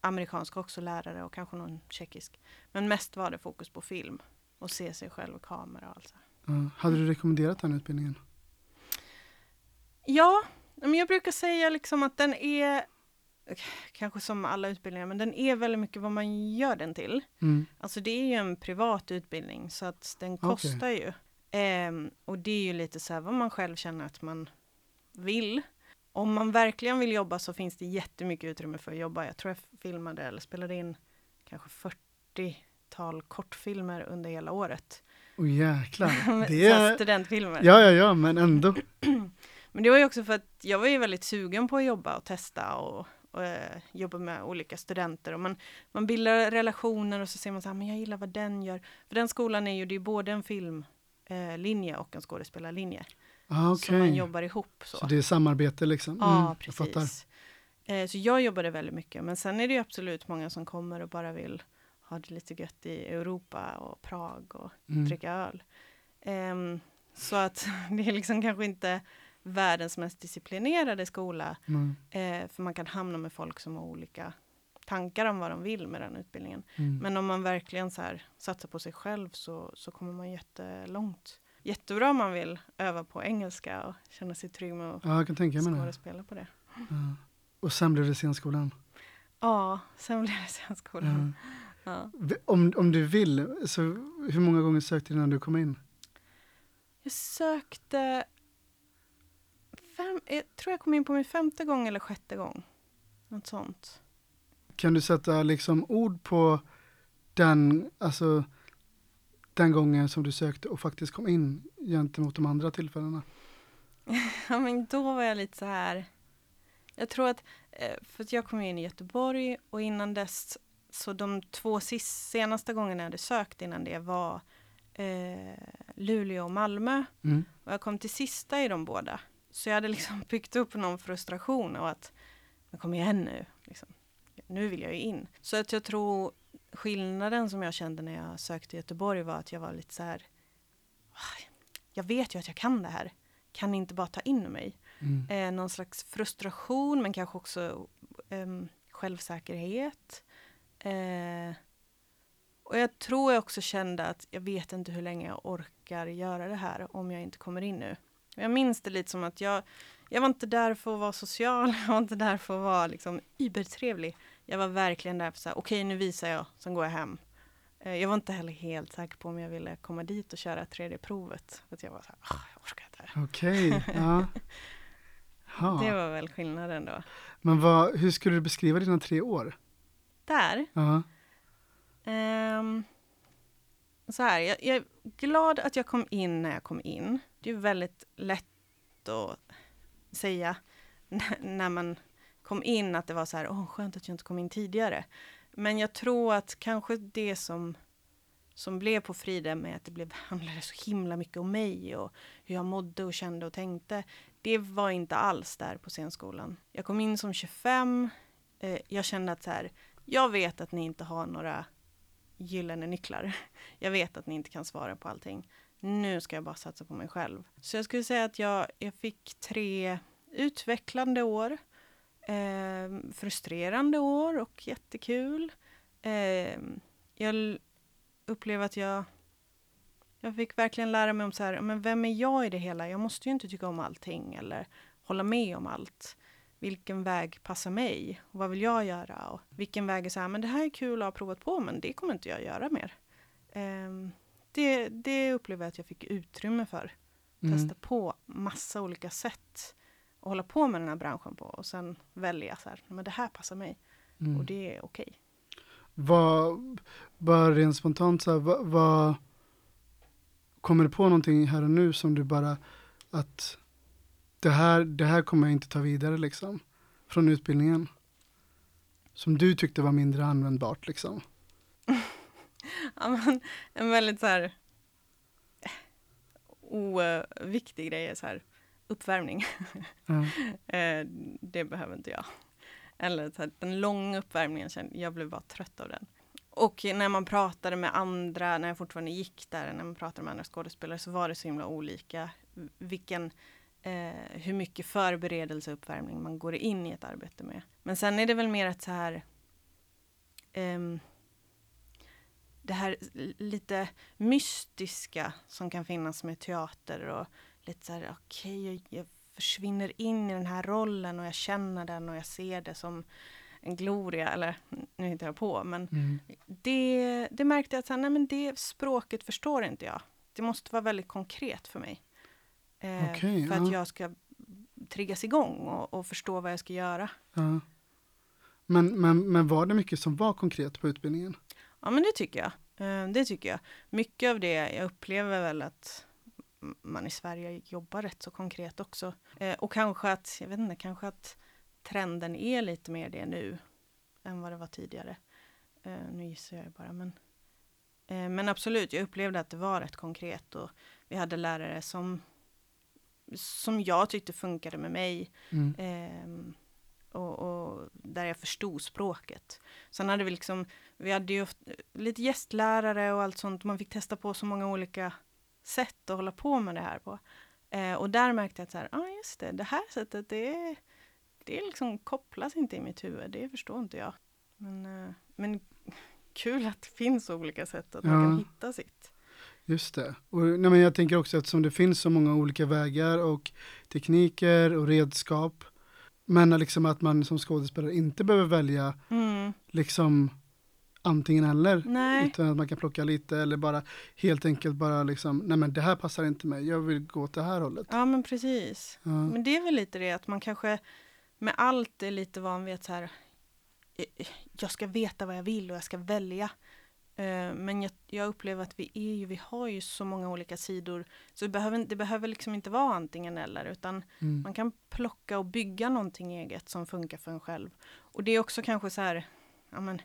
B: amerikanska också lärare och kanske någon tjeckisk. Men mest var det fokus på film och se sig själv i kamera och allt så.
C: hade du rekommenderat den utbildningen?
B: Ja, men jag brukar säga liksom att den är kanske som alla utbildningar, men den är väldigt mycket vad man gör den till.
C: Mm.
B: Alltså det är ju en privat utbildning så att den kostar ju. Ehm, och det är ju lite så här vad man själv känner att man vill. Om man verkligen vill jobba så finns det jättemycket utrymme för att jobba. Jag tror jag filmade eller spelade in kanske 40-tal kortfilmer under hela året.
C: Åh jäklar.
B: Det
C: Det är...
B: Studentfilmer.
C: Ja, ja, ja, men ändå.
B: Men det var ju också för att jag var ju väldigt sugen på att jobba och testa och, och eh, jobbar med olika studenter och man, man bildar relationer och så ser man så här, men jag gillar vad den gör. För den skolan är ju, det är både en filmlinje och en skådespelarlinje.
C: Ah,
B: Så man jobbar ihop så.
C: Så det är samarbete liksom?
B: Ja,
C: Mm, jag
B: precis. Eh, så jag jobbade väldigt mycket, men sen är det ju absolut många som kommer och bara vill ha det lite gött i Europa och Prag och
C: Mm.
B: dricka öl. Ehm, så att det är liksom kanske inte världens mest disciplinerade skola,
C: Mm.
B: eh, för man kan hamna med folk som har olika tankar om vad de vill med den utbildningen.
C: Mm.
B: Men om man verkligen så här satsar på sig själv så, så kommer man jättelångt. Jättebra om man vill öva på engelska och känna sig trygg med att
C: Ja, jag kan tänka mig det.
B: skådespela på det.
C: Ja. Och sen blev det scenskolan?
B: Ja, sen blev det scenskolan.
C: Ja.
B: Ja.
C: Om, om du vill, så hur många gånger sökte du innan du kom in?
B: Jag sökte... Fem, jag tror jag kom in på min femte gång eller sjätte gång. Något sånt.
C: Kan du sätta liksom ord på den, alltså, den gången som du sökte och faktiskt kom in gentemot de andra tillfällena?
B: Ja, men då var jag lite så här... Jag tror att, eh, för att jag kom in i Göteborg och innan dess, så de två sist, senaste gångerna jag hade sökt innan det var eh, Luleå och Malmö.
C: Mm.
B: Och jag kom till sista i de båda. Så jag hade liksom byggt upp någon frustration och att, men kom igen nu, liksom. nu vill jag ju in. Så att jag tror skillnaden som jag kände när jag sökte Göteborg var att jag var lite så här, "Ah, jag vet ju att jag kan det här, kan inte bara ta in mig?
C: Mm.
B: Eh, någon slags frustration men kanske också em, självsäkerhet. Eh, och jag tror jag också kände att jag vet inte hur länge jag orkar göra det här om jag inte kommer in nu. Jag minns det lite som att jag, jag var inte där för att vara social, jag var inte där för att vara liksom übertrevlig. Jag var verkligen där för att säga, okej nu visar jag, sen går jag hem. Eh, jag var inte heller helt säker på om jag ville komma dit och köra 3D-provet. För att jag var så här, "Ah, jag orkar inte.
C: Okej, ja. Ja.
B: Det var väl skillnaden då.
C: Men vad, hur skulle du beskriva dina tre år?
B: Där,
C: Ja.
B: Ehm, så här, jag, jag är glad att jag kom in när jag kom in. Det är ju väldigt lätt att säga när man kom in att det var så här, åh skönt att jag inte kom in tidigare. Men jag tror att kanske det som, som blev på Frida med att det blev, handlade så himla mycket om mig och hur jag mådde och kände och tänkte. Det var inte alls där på scenskolan. Jag kom in som 25. Eh, jag kände att så här, jag vet att ni inte har några gyllene nycklar. Jag vet att ni inte kan svara på allting. Nu ska jag bara satsa på mig själv. Så jag skulle säga att jag, jag fick tre utvecklande år. Eh, frustrerande år och jättekul. Eh, jag upplever att jag jag fick verkligen lära mig om så här, men vem är jag i det hela? Jag måste ju inte tycka om allting eller hålla med om allt vilken väg passar mig? Och vad vill jag göra? Och vilken väg är så här, men det här är kul att ha provat på, men det kommer inte jag göra mer. Eh, det, det upplever jag att jag fick utrymme för.
C: Mm.
B: Testa på massa olika sätt att hålla på med den här branschen på och sen välja så här, men det här passar mig
C: Mm.
B: och det är okej.
C: Vad, bara rent spontant, så här, vad, vad kommer du på någonting här och nu som du bara, att det här, det här kommer jag inte ta vidare liksom, från utbildningen? Som du tyckte var mindre användbart liksom?
B: Ja, men en väldigt så här oviktig grej är så här uppvärmning. Eh, det behöver inte jag. Eller så här, den långa uppvärmningen, jag blev bara trött av den. Och när man pratade med andra, när jag fortfarande gick där, när man pratade med andra skådespelare så var det så himla olika. Vilken, eh, hur mycket förberedelse och uppvärmning man går in i ett arbete med. Men sen är det väl mer att så här ehm, det här lite mystiska som kan finnas med teater och lite så här, okej, jag, jag försvinner in i den här rollen och jag känner den och jag ser det som en gloria, eller nu hittar jag på, men
C: Mm.
B: det, det märkte jag att så här, nej, men det språket förstår inte jag. Det måste vara väldigt konkret för mig. Eh,
C: Okej,
B: för
C: ja.
B: att jag ska triggas igång och, och förstå vad jag ska göra.
C: Ja. Men, men, men var det mycket som var konkret på utbildningen?
B: Ja, men det tycker jag. Eh, Det tycker jag. Mycket av det, jag upplever väl att man i Sverige jobbar rätt så konkret också. Eh, Och kanske att, jag vet inte, kanske att trenden är lite mer det nu än vad det var tidigare. Eh, nu gissar jag bara, men, men absolut, jag upplevde att det var rätt konkret och vi hade lärare som, som jag tyckte funkade med mig.
C: Mm.
B: Och, och där jag förstod språket. Sen hade vi liksom, vi hade ju lite gästlärare och allt sånt. Man fick testa på så många olika sätt att hålla på med det här på. Eh, och där märkte jag att så här, ah, just det, det här sättet, det, det liksom kopplas inte i mitt huvud. Det förstår inte jag. Men, eh, men kul att det finns olika sätt att man
C: Ja.
B: kan hitta sitt.
C: Just det. Och, nej, men jag tänker också att som det finns så många olika vägar och tekniker och redskap. Men liksom att man som skådespelare inte behöver välja
B: Mm.
C: liksom antingen eller.
B: Nej,
C: Utan att man kan plocka lite eller bara helt enkelt bara liksom, nej men det här passar inte mig, jag vill gå åt det här hållet.
B: ja men precis.
C: Ja.
B: Men det är väl lite det att man kanske med allt är lite van vid att så här, eh, jag ska veta vad jag vill och jag ska välja. Eh, Men jag, jag upplever att vi är ju, vi har ju så många olika sidor. Så det behöver, det behöver liksom inte vara antingen eller utan
C: Mm.
B: man kan plocka och bygga någonting eget som funkar för en själv. Och det är också kanske så här, ja men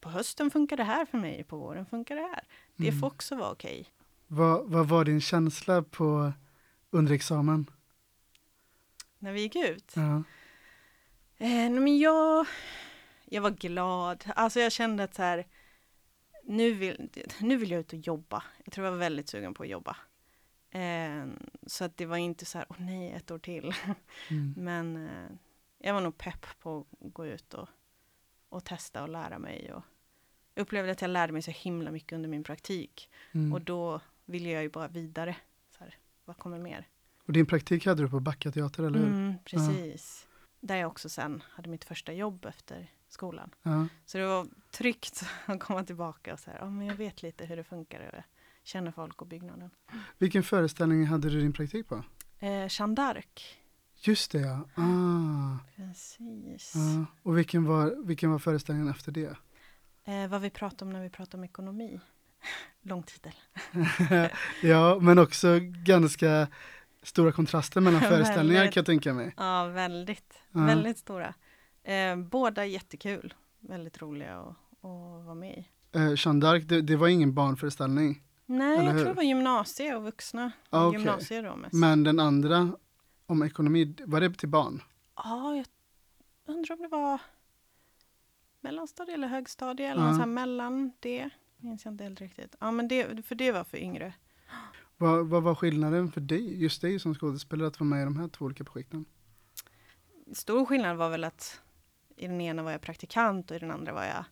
B: på hösten funkar det här för mig, på våren funkar det här. Det
C: Mm.
B: får också vara okej.
C: Vad, vad var din känsla på under examen?
B: När vi gick ut.
C: Ja.
B: Eh, men jag, jag var glad. Alltså jag kände att så här, nu vill, nu vill jag ut och jobba. Jag tror jag var väldigt sugen på att jobba. Eh, så att det var inte så här, åh nej, ett år till.
C: Mm.
B: Men eh, jag var nog pepp på att gå ut och, och testa och lära mig. Och jag upplevde att jag lärde mig så himla mycket under min praktik.
C: Mm.
B: Och då ville jag ju bara vidare. Så här, vad kommer mer?
C: Och din praktik hade du på Backa teater, eller hur?
B: Mm, precis. Där jag också sen hade mitt första jobb efter skolan.
C: Ja.
B: Så det var tryggt att komma tillbaka och säga, ja men jag vet lite hur det funkar och jag känner folk och byggnaden.
C: Vilken föreställning hade du din praktik på?
B: Eh, Jeanne d'Arc.
C: Just det ja. Ah.
B: Precis.
C: Ja. Och vilken var, vilken var föreställningen efter det?
B: Eh, vad vi pratar om när vi pratar om ekonomi. Lång titel.
C: ja, men också ganska stora kontraster mellan föreställningar kan jag tänka mig.
B: Ja, väldigt.
C: Ja.
B: Väldigt stora. Eh, båda jättekul. Väldigt roliga att, att vara med i.
C: Eh, Jeanne d'Arc, det, det var ingen barnföreställning.
B: Nej, jag tror det var gymnasie och vuxna.
C: Ah, okej.
B: Gymnasier då mest.
C: Men den andra om ekonomi, var det till barn?
B: Ja, jag undrar om det var mellanstadie eller högstadie eller något så här mellan det. Minns jag inte helt riktigt. Ja, men det, för det var för yngre.
C: Vad, vad var skillnaden för dig, just dig som skådespelare att vara med i de här två olika projekten?
B: Stor skillnad var väl att i den ena var jag praktikant och i den andra var jag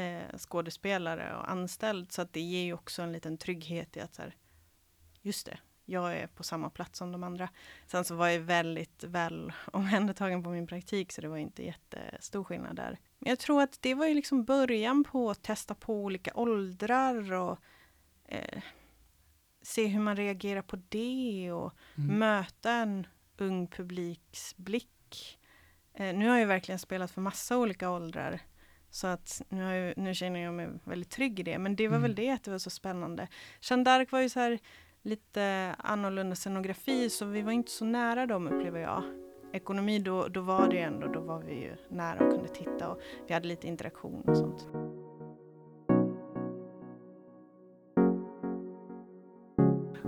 B: eh, skådespelare och anställd. Så att det ger ju också en liten trygghet i att så här, just det, jag är på samma plats som de andra. Sen så var jag väldigt väl omhändertagen på min praktik så det var inte jättestor skillnad där. Men jag tror att det var ju liksom början på att testa på olika åldrar och eh, se hur man reagerar på det och
C: Mm.
B: möta en ung publiks blick. Eh, nu har jag verkligen spelat för massa olika åldrar. Så att nu, har jag, nu känner jag mig väldigt trygg i det. Men det var
C: Mm.
B: väl det att det var så spännande. Jeanne d'Arc var ju så här lite annorlunda scenografi så vi var inte så nära dem upplever jag. Ekonomi då, då var det ändå, då var vi ju nära och kunde titta och vi hade lite interaktion och sånt.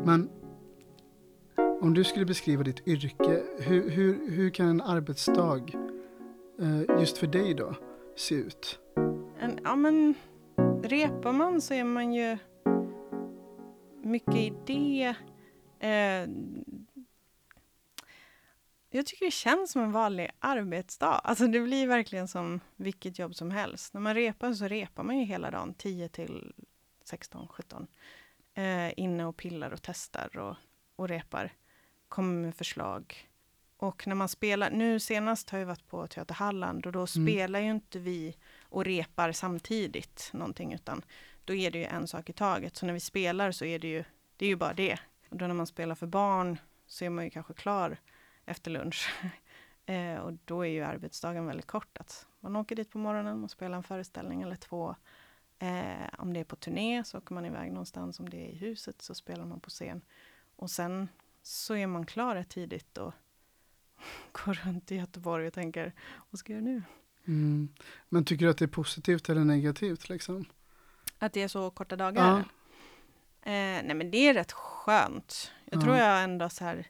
C: Men om du skulle beskriva ditt yrke, hur, hur, hur kan en arbetsdag eh, just för dig då se ut?
B: En, ja men repar man så är man ju mycket i det. Eh, jag tycker det känns som en vanlig arbetsdag. Alltså det blir verkligen som vilket jobb som helst. När man repar så repar man ju hela dagen 10 till 16, 17. Eh, inne och pillar och testar och, och repar. Kommer med förslag. Och när man spelar, nu senast har jag varit på Teater Halland och då spelar ju inte vi och repar samtidigt någonting utan då är det ju en sak i taget. Så när vi spelar så är det ju, det är ju bara det. Och då när man spelar för barn så är man ju kanske klar efter lunch. eh, och då är ju arbetsdagen väldigt kort. Att man åker dit på morgonen och spelar en föreställning eller två. Eh, om det är på turné så åker man iväg någonstans. Om det är i huset så spelar man på scen. Och sen så är man klar rätt tidigt och går runt i Göteborg och tänker, vad ska jag göra nu?
C: Mm. Men tycker du att det är positivt eller negativt liksom?
B: Att det är så korta dagar? Eh, nej men det är rätt skönt. Jag
C: Ja.
B: tror jag ändå så här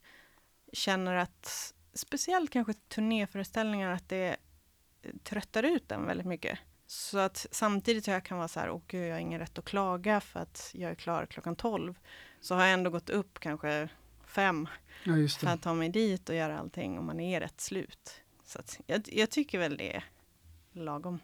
B: känner att, speciellt kanske turnéföreställningar, att det tröttar ut den väldigt mycket. Så att samtidigt som jag kan vara så här, åh gud, jag har ingen rätt att klaga för att jag är klar klockan 12. Så har jag ändå gått upp kanske fem
C: Ja,
B: för att ta mig dit och göra allting och man är rätt slut. Så jag, jag tycker väl det är lagom.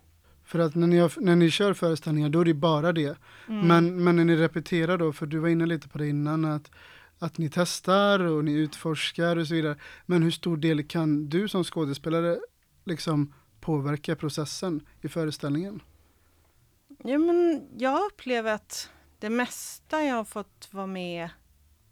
C: För att när ni, när ni kör föreställningar då är det bara det.
B: Mm.
C: Men, men när ni repeterar då, för du var inne lite på det innan, att, att ni testar och ni utforskar och så vidare. Men hur stor del kan du som skådespelare liksom påverka processen i föreställningen?
B: Ja, men jag upplever att det mesta jag har fått vara med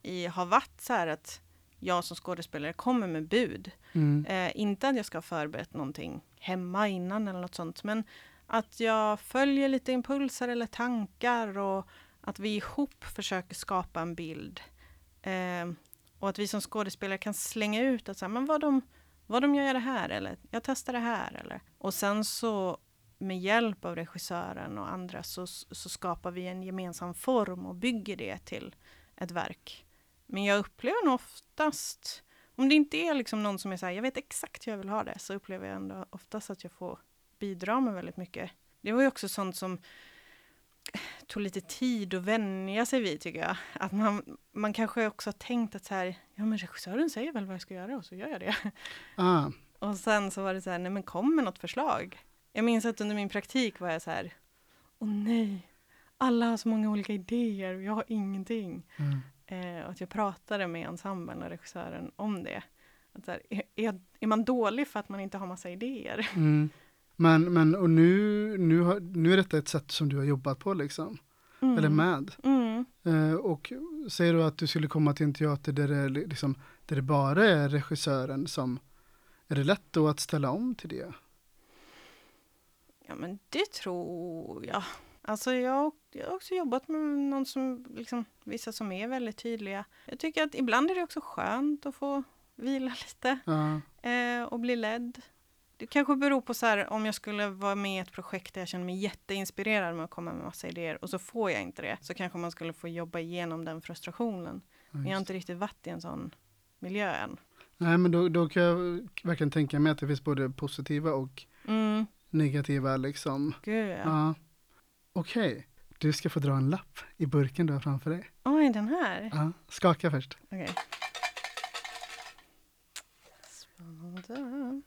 B: i har varit så här att jag som skådespelare kommer med bud.
C: Mm.
B: Eh, inte att jag ska ha förberett någonting hemma innan eller något sånt, men att jag följer lite impulser eller tankar och att vi ihop försöker skapa en bild. Eh, och att vi som skådespelare kan slänga ut att säga, men vad de, vad de gör det här eller jag testar det här eller. Och sen så med hjälp av regissören och andra så, så skapar vi en gemensam form och bygger det till ett verk. Men jag upplever nog oftast, om det inte är liksom någon som är så här, jag vet exakt hur jag vill ha det, så upplever jag ändå oftast att jag får bidra med väldigt mycket. Det var ju också sånt som tog lite tid att vänja sig vid tycker jag. Att man, man kanske också har tänkt att så här, ja men regissören säger väl vad jag ska göra och så gör jag det.
C: Ah,
B: Och sen så var det så här, nej men kom med något förslag. Jag minns att under min praktik var jag så här, åh nej, alla har så många olika idéer och jag har ingenting.
C: mm.
B: Eh, och att jag pratade med ensemblen och regissören om det. Att här, är, är, man dålig för att man inte har massa idéer?
C: Mm. Men, men och nu, nu, har, nu är detta ett sätt som du har jobbat på liksom,
B: Mm.
C: eller med.
B: Mm.
C: Eh, och säger du att du skulle komma till en teater där det, li- liksom, där det bara är regissören som, är det lätt då att ställa om till det?
B: Ja men det tror jag. Alltså jag, jag har också jobbat med någon som, liksom, vissa som är väldigt tydliga. Jag tycker att ibland är det också skönt att få vila lite
C: Ja,
B: eh, och bli ledd. Det kanske beror på så här, om jag skulle vara med i ett projekt där jag känner mig jätteinspirerad med att komma med massa idéer och så får jag inte det. Så kanske man skulle få jobba igenom den frustrationen.
C: ja,
B: Men jag har inte riktigt varit i en sån miljö än.
C: Nej men då, då kan jag verkligen tänka mig att det finns både positiva och
B: Mm,
C: negativa liksom.
B: gud ja.
C: Ja. Okej, du ska få dra en lapp i burken du har framför dig.
B: Oj, den här.
C: Ja, skaka först.
B: Okej. Spännande.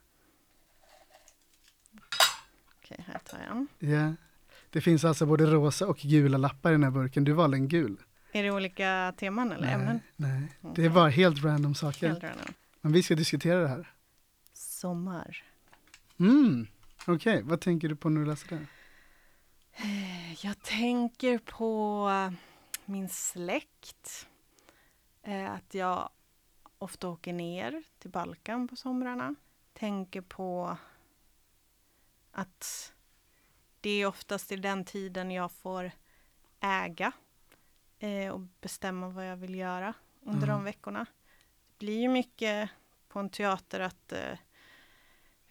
B: Okej, här tar jag en.
C: Ja. Det finns alltså både rosa och gula lappar i den här burken. Du valde en gul.
B: Är det olika teman eller ämnen?
C: nej. Det är bara helt random saker.
B: Helt random.
C: Men vi ska diskutera det här.
B: Sommar.
C: Mm. Okej, vad tänker du på när du läser det?
B: Jag tänker på min släkt. Eh, Att jag ofta åker ner till Balkan på somrarna. Tänker på att det är oftast i den tiden jag får äga eh, och bestämma vad jag vill göra under
C: Mm.
B: de veckorna. Det blir ju mycket på en teater att eh,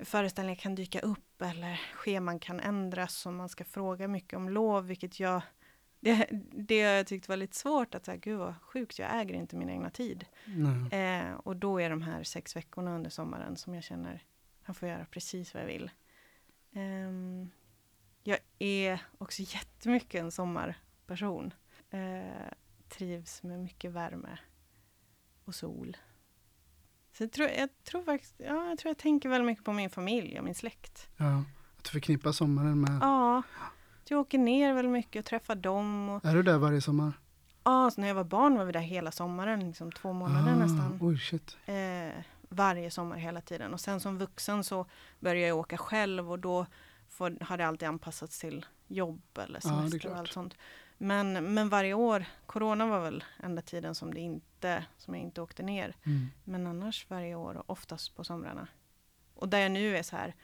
B: föreställningar kan dyka upp eller scheman kan ändras och man ska fråga mycket om lov, vilket jag det, det jag tyckte var lite svårt att säga, gud vad sjukt, jag äger inte min egna tid. Eh, och då är de här sex veckorna under sommaren som jag känner, jag får göra precis vad jag vill. Ehm, jag är också jättemycket en sommarperson. Eh, trivs med mycket värme och sol. Så jag tror, jag tror faktiskt, ja, jag tror jag tänker väldigt mycket på min familj och min släkt.
C: Ja, att du förknippar sommaren med...
B: Ja, jag åker ner väldigt mycket och träffar dem. Och,
C: Är du där varje sommar?
B: ja, så när jag var barn var vi där hela sommaren, liksom två månader
C: Ah,
B: nästan.
C: Oj, shit.
B: Eh, varje sommar hela tiden. Och sen som vuxen så började jag åka själv och då får, har det alltid anpassats till jobb eller
C: Ja,
B: semester och
C: klart.
B: allt sånt. Men, men varje år, corona var väl enda tiden som, det inte, som jag inte åkte ner.
C: Mm.
B: Men annars varje år och oftast på somrarna. Och där jag nu är så här,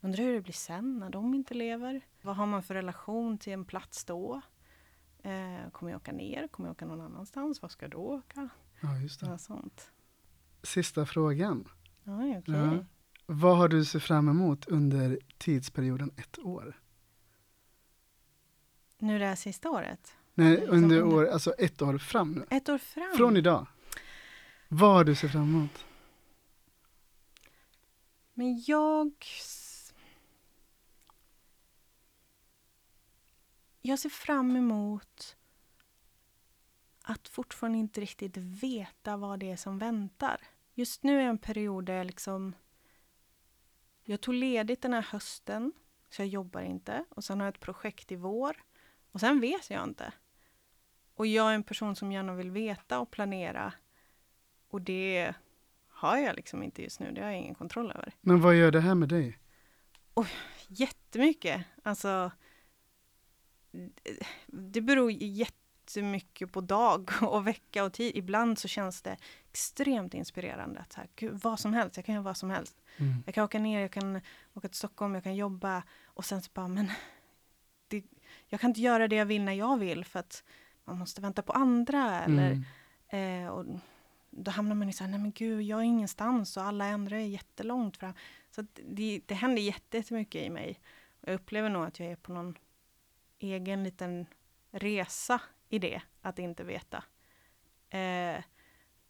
B: undrar hur det blir sen när de inte lever? Vad har man för relation till en plats då? Eh, kommer jag åka ner? Kommer jag åka någon annanstans? Vad ska jag då åka?
C: Ja, just det.
B: Sånt.
C: Sista frågan.
B: Oj, okej.
C: Ja. Vad har du sett fram emot under tidsperioden ett år?
B: Nu det här sista året?
C: Nej, under år, alltså ett år fram nu.
B: Ett år fram?
C: Från idag. Vad du sett fram emot?
B: Men jag... Jag ser fram emot att fortfarande inte riktigt veta vad det är som väntar. Just nu är en period där jag liksom... Jag tog ledigt den här hösten, så jag jobbar inte. Och sen har jag ett projekt i vår. Och sen vet jag inte. Och jag är en person som gärna vill veta och planera. Och det har jag liksom inte just nu. Det har jag ingen kontroll över.
C: Men vad gör det här med dig?
B: Jättemycket. Alltså, det- beror jättemycket på dag och vecka och tid. Ibland så känns det extremt inspirerande. Att så här, Gud, vad som helst, jag kan göra vad som helst.
C: Mm.
B: Jag kan åka ner, jag kan åka till Stockholm, jag kan jobba. Och sen så bara, men jag kan inte göra det jag vill när jag vill för att man måste vänta på andra. Eller,
C: Mm.
B: Eh, och då hamnar man i så här, nej men gud, jag är ingenstans och alla andra är jättelångt fram. Så det, det händer jätte- jättemycket i mig. Jag upplever nog att jag är på någon egen liten resa i det, att inte veta. Eh,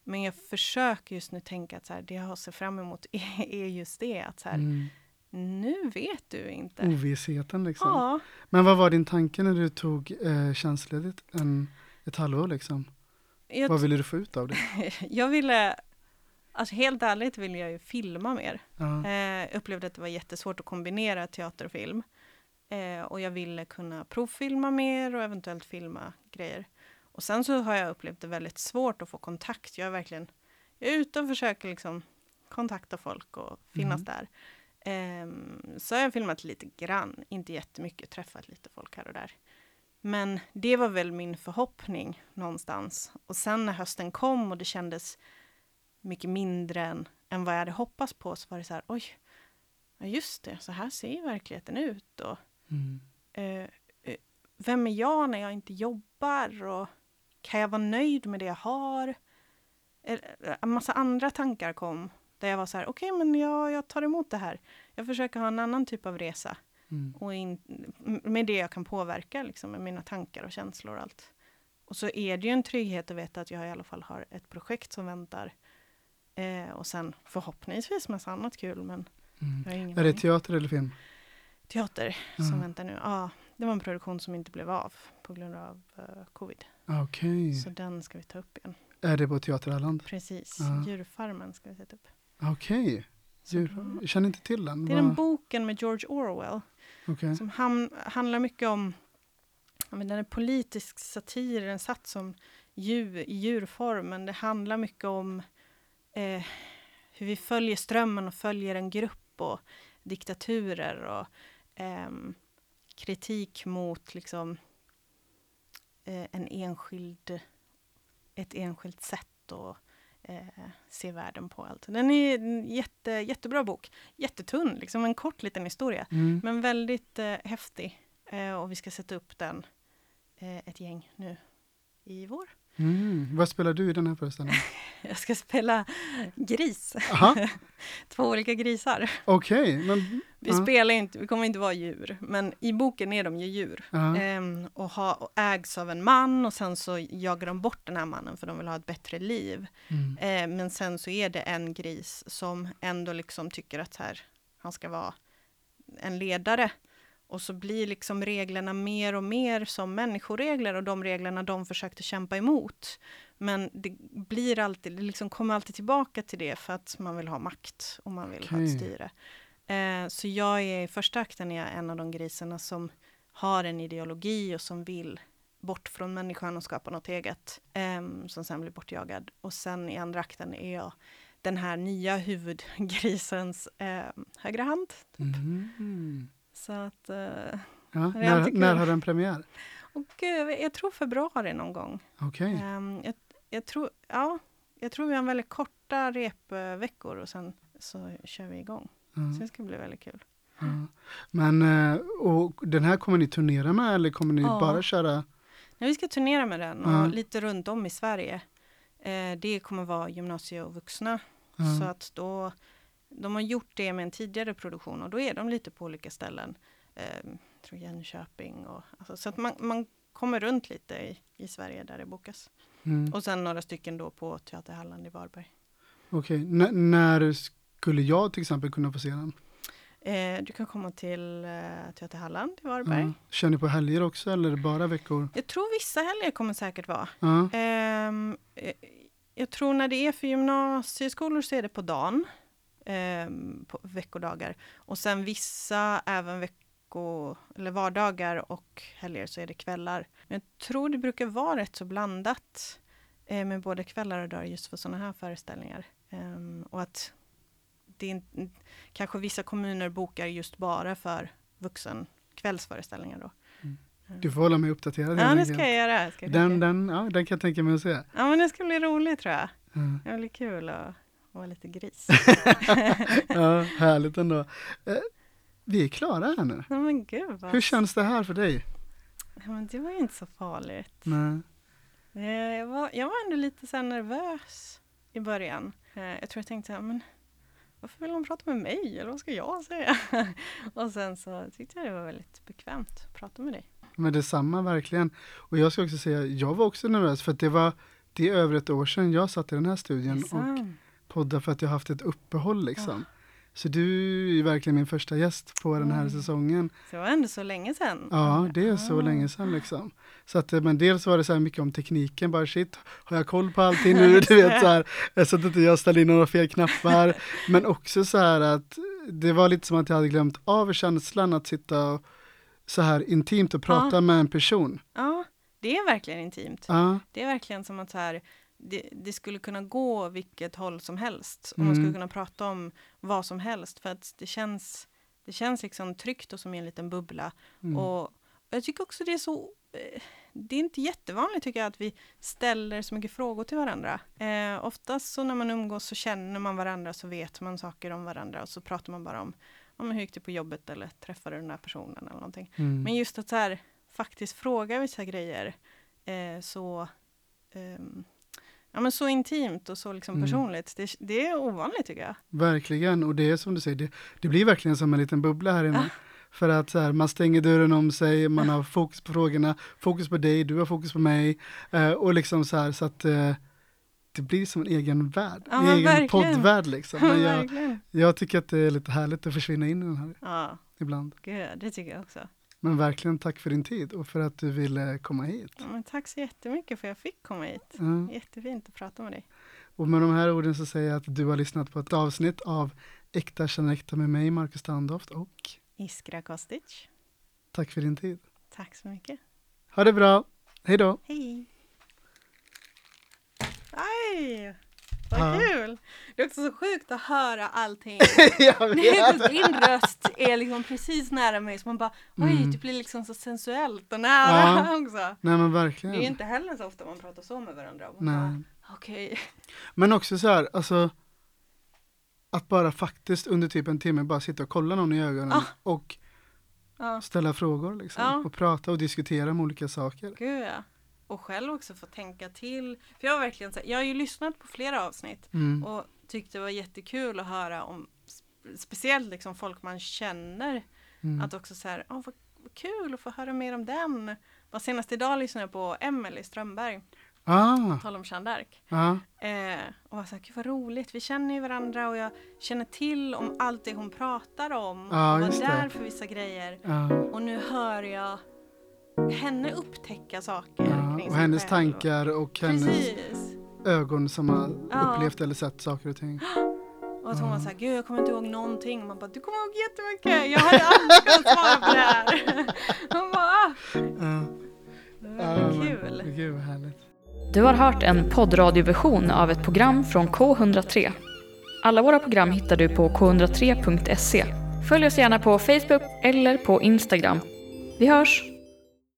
B: men jag försöker just nu tänka att så här, det jag ser fram emot är, är just det, att så här,
C: Mm.
B: Nu vet du inte.
C: Ovissheten liksom.
B: Ja,
C: Men vad var din tanke när du tog eh, tjänstledigt en, ett halvår liksom?
B: jag,
C: Vad ville du få ut av det?
B: jag ville, alltså helt ärligt vill jag ju filma mer.
C: Ja.
B: Eh, upplevde att det var jättesvårt att kombinera teater och film. Eh, och jag ville kunna provfilma mer och eventuellt filma grejer. Och sen så har jag upplevt det väldigt svårt att få kontakt. Jag är verkligen jag är ute och försöker liksom kontakta folk och finnas
C: Mhm.
B: där. Ehm, så har jag filmat lite grann, inte jättemycket, träffat lite folk här och där. Men det var väl min förhoppning någonstans. Och sen när hösten kom och det kändes mycket mindre än, än vad jag hade hoppats på så var det så här, oj, ja just det, så här ser ju verkligheten ut. Och,
C: Mm.
B: eh, eh, vem är jag när jag inte jobbar? Och kan jag vara nöjd med det jag har? Eh, En massa andra tankar kom där jag var så här, okej, men jag, jag tar emot det här. Jag försöker ha en annan typ av resa
C: Mm.
B: och in, med det jag kan påverka, liksom, med mina tankar och känslor och allt. Och så är det ju en trygghet att veta att jag i alla fall har ett projekt som väntar. Eh, och sen förhoppningsvis massa annat kul, men
C: Mm.
B: jag har ingen
C: Är det teater eller film?
B: Teater
C: Ja.
B: som väntar nu. Ja, det var en produktion som inte blev av på grund av eh, covid.
C: Okej.
B: Så den ska vi ta upp igen.
C: Är det på Teater Halland?
B: Precis,
C: Ja.
B: Djurfarmen ska vi sätta upp.
C: Okej.
B: Då-
C: Jag känner inte till den.
B: Det är den boken med George Orwell
C: Okej.
B: som ham- handlar mycket om men den är politisk satir, den satt som djur, i djurform, men det handlar mycket om eh, hur vi följer strömmen och följer en grupp och diktaturer och ehm, kritik mot liksom eh, en enskild, ett enskilt sätt att eh, se världen på allt. Den är en jätte, jättebra bok. Jättetunn, liksom en kort liten historia.
C: Mm.
B: Men väldigt eh, häftig. Eh, och vi ska sätta upp den, eh, ett gäng nu i vår.
C: Mm. Vad spelar du i den här föreställningen?
B: Jag ska spela gris.
C: Aha.
B: Två olika grisar.
C: Okej, men...
B: Vi spelar inte, vi kommer inte vara djur, men i boken är de ju djur. Ehm, och, ha, och ägs av en man och sen så jagar de bort den här mannen för de vill ha ett bättre liv.
C: Mm.
B: Eh, men sen så är det en gris som ändå liksom tycker att här, han ska vara en ledare. Och så blir liksom reglerna mer och mer som människoregler och de reglerna de försökte kämpa emot. Men det blir alltid, det liksom kommer alltid tillbaka till det för att man vill ha makt och man vill ha ett styre. Eh, så jag är i första akten är jag en av de grisarna som har en ideologi och som vill bort från människan och skapa något eget. ehm, som sen blir bortjagad. Och sen i andra akten är jag den här nya huvudgrisens ehm, högra hand.
C: Mm.
B: Så att, eh,
C: Ja.
B: är
C: När, när har den premiär?
B: och eh, jag tror februari någon gång.
C: Okej.
B: Ehm, jag, jag, tror, ja, jag tror vi har väldigt korta repveckor och sen så kör vi igång. Så
C: Ja.
B: det ska bli väldigt kul.
C: Ja. Men, eh, och den här kommer ni turnera med eller kommer ni
B: Ja.
C: bara köra?
B: Nej, vi ska turnera med den och
C: Ja.
B: lite runt om i Sverige. Det kommer vara gymnasie och vuxna. Så att då de har gjort det med en tidigare produktion och då är de lite på olika ställen. Eh, tror Jönköping och alltså, så att man, man kommer runt lite i, i Sverige där det bokas.
C: Mm.
B: Och sen några stycken då på Teater Halland i Varberg.
C: Okej, N- när skulle jag till exempel kunna få se den?
B: Eh, du kan komma till eh, Teater Halland i Varberg.
C: Ja. Kör ni på helger också eller bara veckor?
B: Jag tror vissa helger kommer säkert vara.
C: Ja.
B: Ehm, eh, jag tror när det är för gymnasieskolor så är det på dagen, ehm, på veckodagar. Och sen vissa även vecko eller vardagar och helger så är det kvällar. Men jag tror det brukar vara rätt så blandat eh, med både kvällar och dagar just för sådana här föreställningar. Ehm, och att det är kanske vissa kommuner bokar just bara för vuxen kvällsföreställningar då.
C: Du får hålla mig uppdaterad.
B: Ja, det ska jag göra. Jag ska
C: Den, den, ja, den kan jag tänka mig att se.
B: Ja, men det ska bli roligt tror jag.
C: Ja.
B: Det blir kul att vara lite gris.
C: ja, härligt ändå. Eh, vi är klara här nu.
B: Nej men gud vad...
C: Hur känns det här för dig?
B: Ja, men det var ju inte så farligt.
C: Nej.
B: Eh, Jag var, jag var ändå lite så nervös i början. Eh, Jag tror jag tänkte så här, men varför vill hon prata med mig? Eller vad ska jag säga? Och sen så tyckte jag det var väldigt bekvämt att prata med dig.
C: Men detsamma verkligen. Och jag ska också säga, jag var också nervös för att det var det är över ett år sedan jag satt i den här studion och Poddade för att jag haft ett uppehåll liksom. Så du är verkligen min första gäst på den här
B: Oj.
C: säsongen.
B: Så det var ändå så länge sedan.
C: Ja, det är så
B: Ah.
C: länge sedan liksom. Så att, eh, men dels var det så här mycket om tekniken, bara shit, har jag koll på allting nu? Du vet så här, så att inte jag ställer in några fel knappar. Men också så här att det var lite som att jag hade glömt av känslan att sitta så här intimt och prata
B: Ja.
C: med en person.
B: Ja, det är verkligen intimt.
C: Ja,
B: Det är verkligen som att så här, det, det skulle kunna gå vilket håll som helst. Och man skulle
C: Mm.
B: kunna prata om vad som helst. För att det känns, det känns liksom tryggt och som i en liten bubbla.
C: mm.
B: Och jag tycker också det är så eh, det är inte jättevanligt tycker jag att vi ställer så mycket frågor till varandra. Eh, oftast så när man umgås så känner man varandra så vet man saker om varandra och så pratar man bara om, om hur gick det på jobbet eller träffade den här personen eller någonting.
C: Mm.
B: Men just att så här, faktiskt fråga vissa grejer eh, så, ehm, ja, men så intimt och så liksom
C: Mm.
B: personligt. Det, det är ovanligt tycker jag.
C: Verkligen, och det är som du säger, det, det blir verkligen som en liten bubbla här inne. För att så här, man stänger dörren om sig, man har fokus på frågorna, fokus på dig, du har fokus på mig. Eh, och liksom så här, så att eh, det blir som en egen värld,
B: Ja,
C: en egen
B: verkligen.
C: poddvärld liksom. Men jag, jag tycker att det är lite härligt att försvinna in i den här
B: Ja,
C: ibland.
B: gud, det tycker jag också.
C: Men verkligen tack för din tid och för att du ville komma hit.
B: Ja, tack så jättemycket för att jag fick komma hit.
C: Ja.
B: Jättefint att prata med dig.
C: Och med de här orden så säger jag att du har lyssnat på ett avsnitt av Äkta känner äkta med mig, Marcus Standoft och
B: Iskra Kostic.
C: tack för din tid.
B: Tack så mycket.
C: Ha det bra, hej då!
B: Hej! Aj! Vad
C: Ja.
B: kul! Det är också så sjukt att höra allting.
C: jag
B: Din röst är liksom precis nära mig så man bara oj,
C: Mm.
B: det blir liksom så sensuellt och nära
C: Ja.
B: också.
C: Nej men
B: Det är
C: verkligen.
B: inte heller så ofta man pratar så med varandra.
C: Nej.
B: Okej.
C: Men också så här, alltså att bara faktiskt under typ en timme bara sitta och kolla någon i ögonen
B: Ah.
C: och
B: Ja,
C: ställa frågor liksom.
B: Ja.
C: Och prata och diskutera om olika saker.
B: gud ja. Och själv också få tänka till. För jag har verkligen så här, jag har ju lyssnat på flera avsnitt
C: Mm.
B: och tyckte det var jättekul att höra om sp- speciellt liksom folk man känner
C: Mm.
B: Att också så här, åh vad, vad kul att få höra mer om den. Bara senast idag lyssnade jag på Emelie Strömberg,
C: Ah,
B: tal om Jeanne d'Arc.
C: ah,
B: Eh, och var så här, gud vad roligt, vi känner ju varandra och jag känner till om allt det hon pratar om.
C: Ja,
B: och var
C: just det.
B: där för vissa grejer.
C: ah,
B: Och nu hör jag henne upptäcka saker kring
C: Och hennes
B: själv.
C: tankar och hennes
B: Precis.
C: ögon som har
B: Ja.
C: upplevt eller sett saker och ting.
B: Och att hon
C: Ja.
B: var så här, gud jag kommer inte ihåg någonting. Och man bara, du kommer ihåg jättemycket. Jag hade aldrig kunnat svara på det här. Hon bara, ah, det var
C: men-
B: kul.
C: Gud vad härligt.
A: Du har hört en poddradioversion av ett program från K103. Alla våra program hittar du på k103.se. Följ oss gärna på Facebook eller på Instagram. Vi hörs!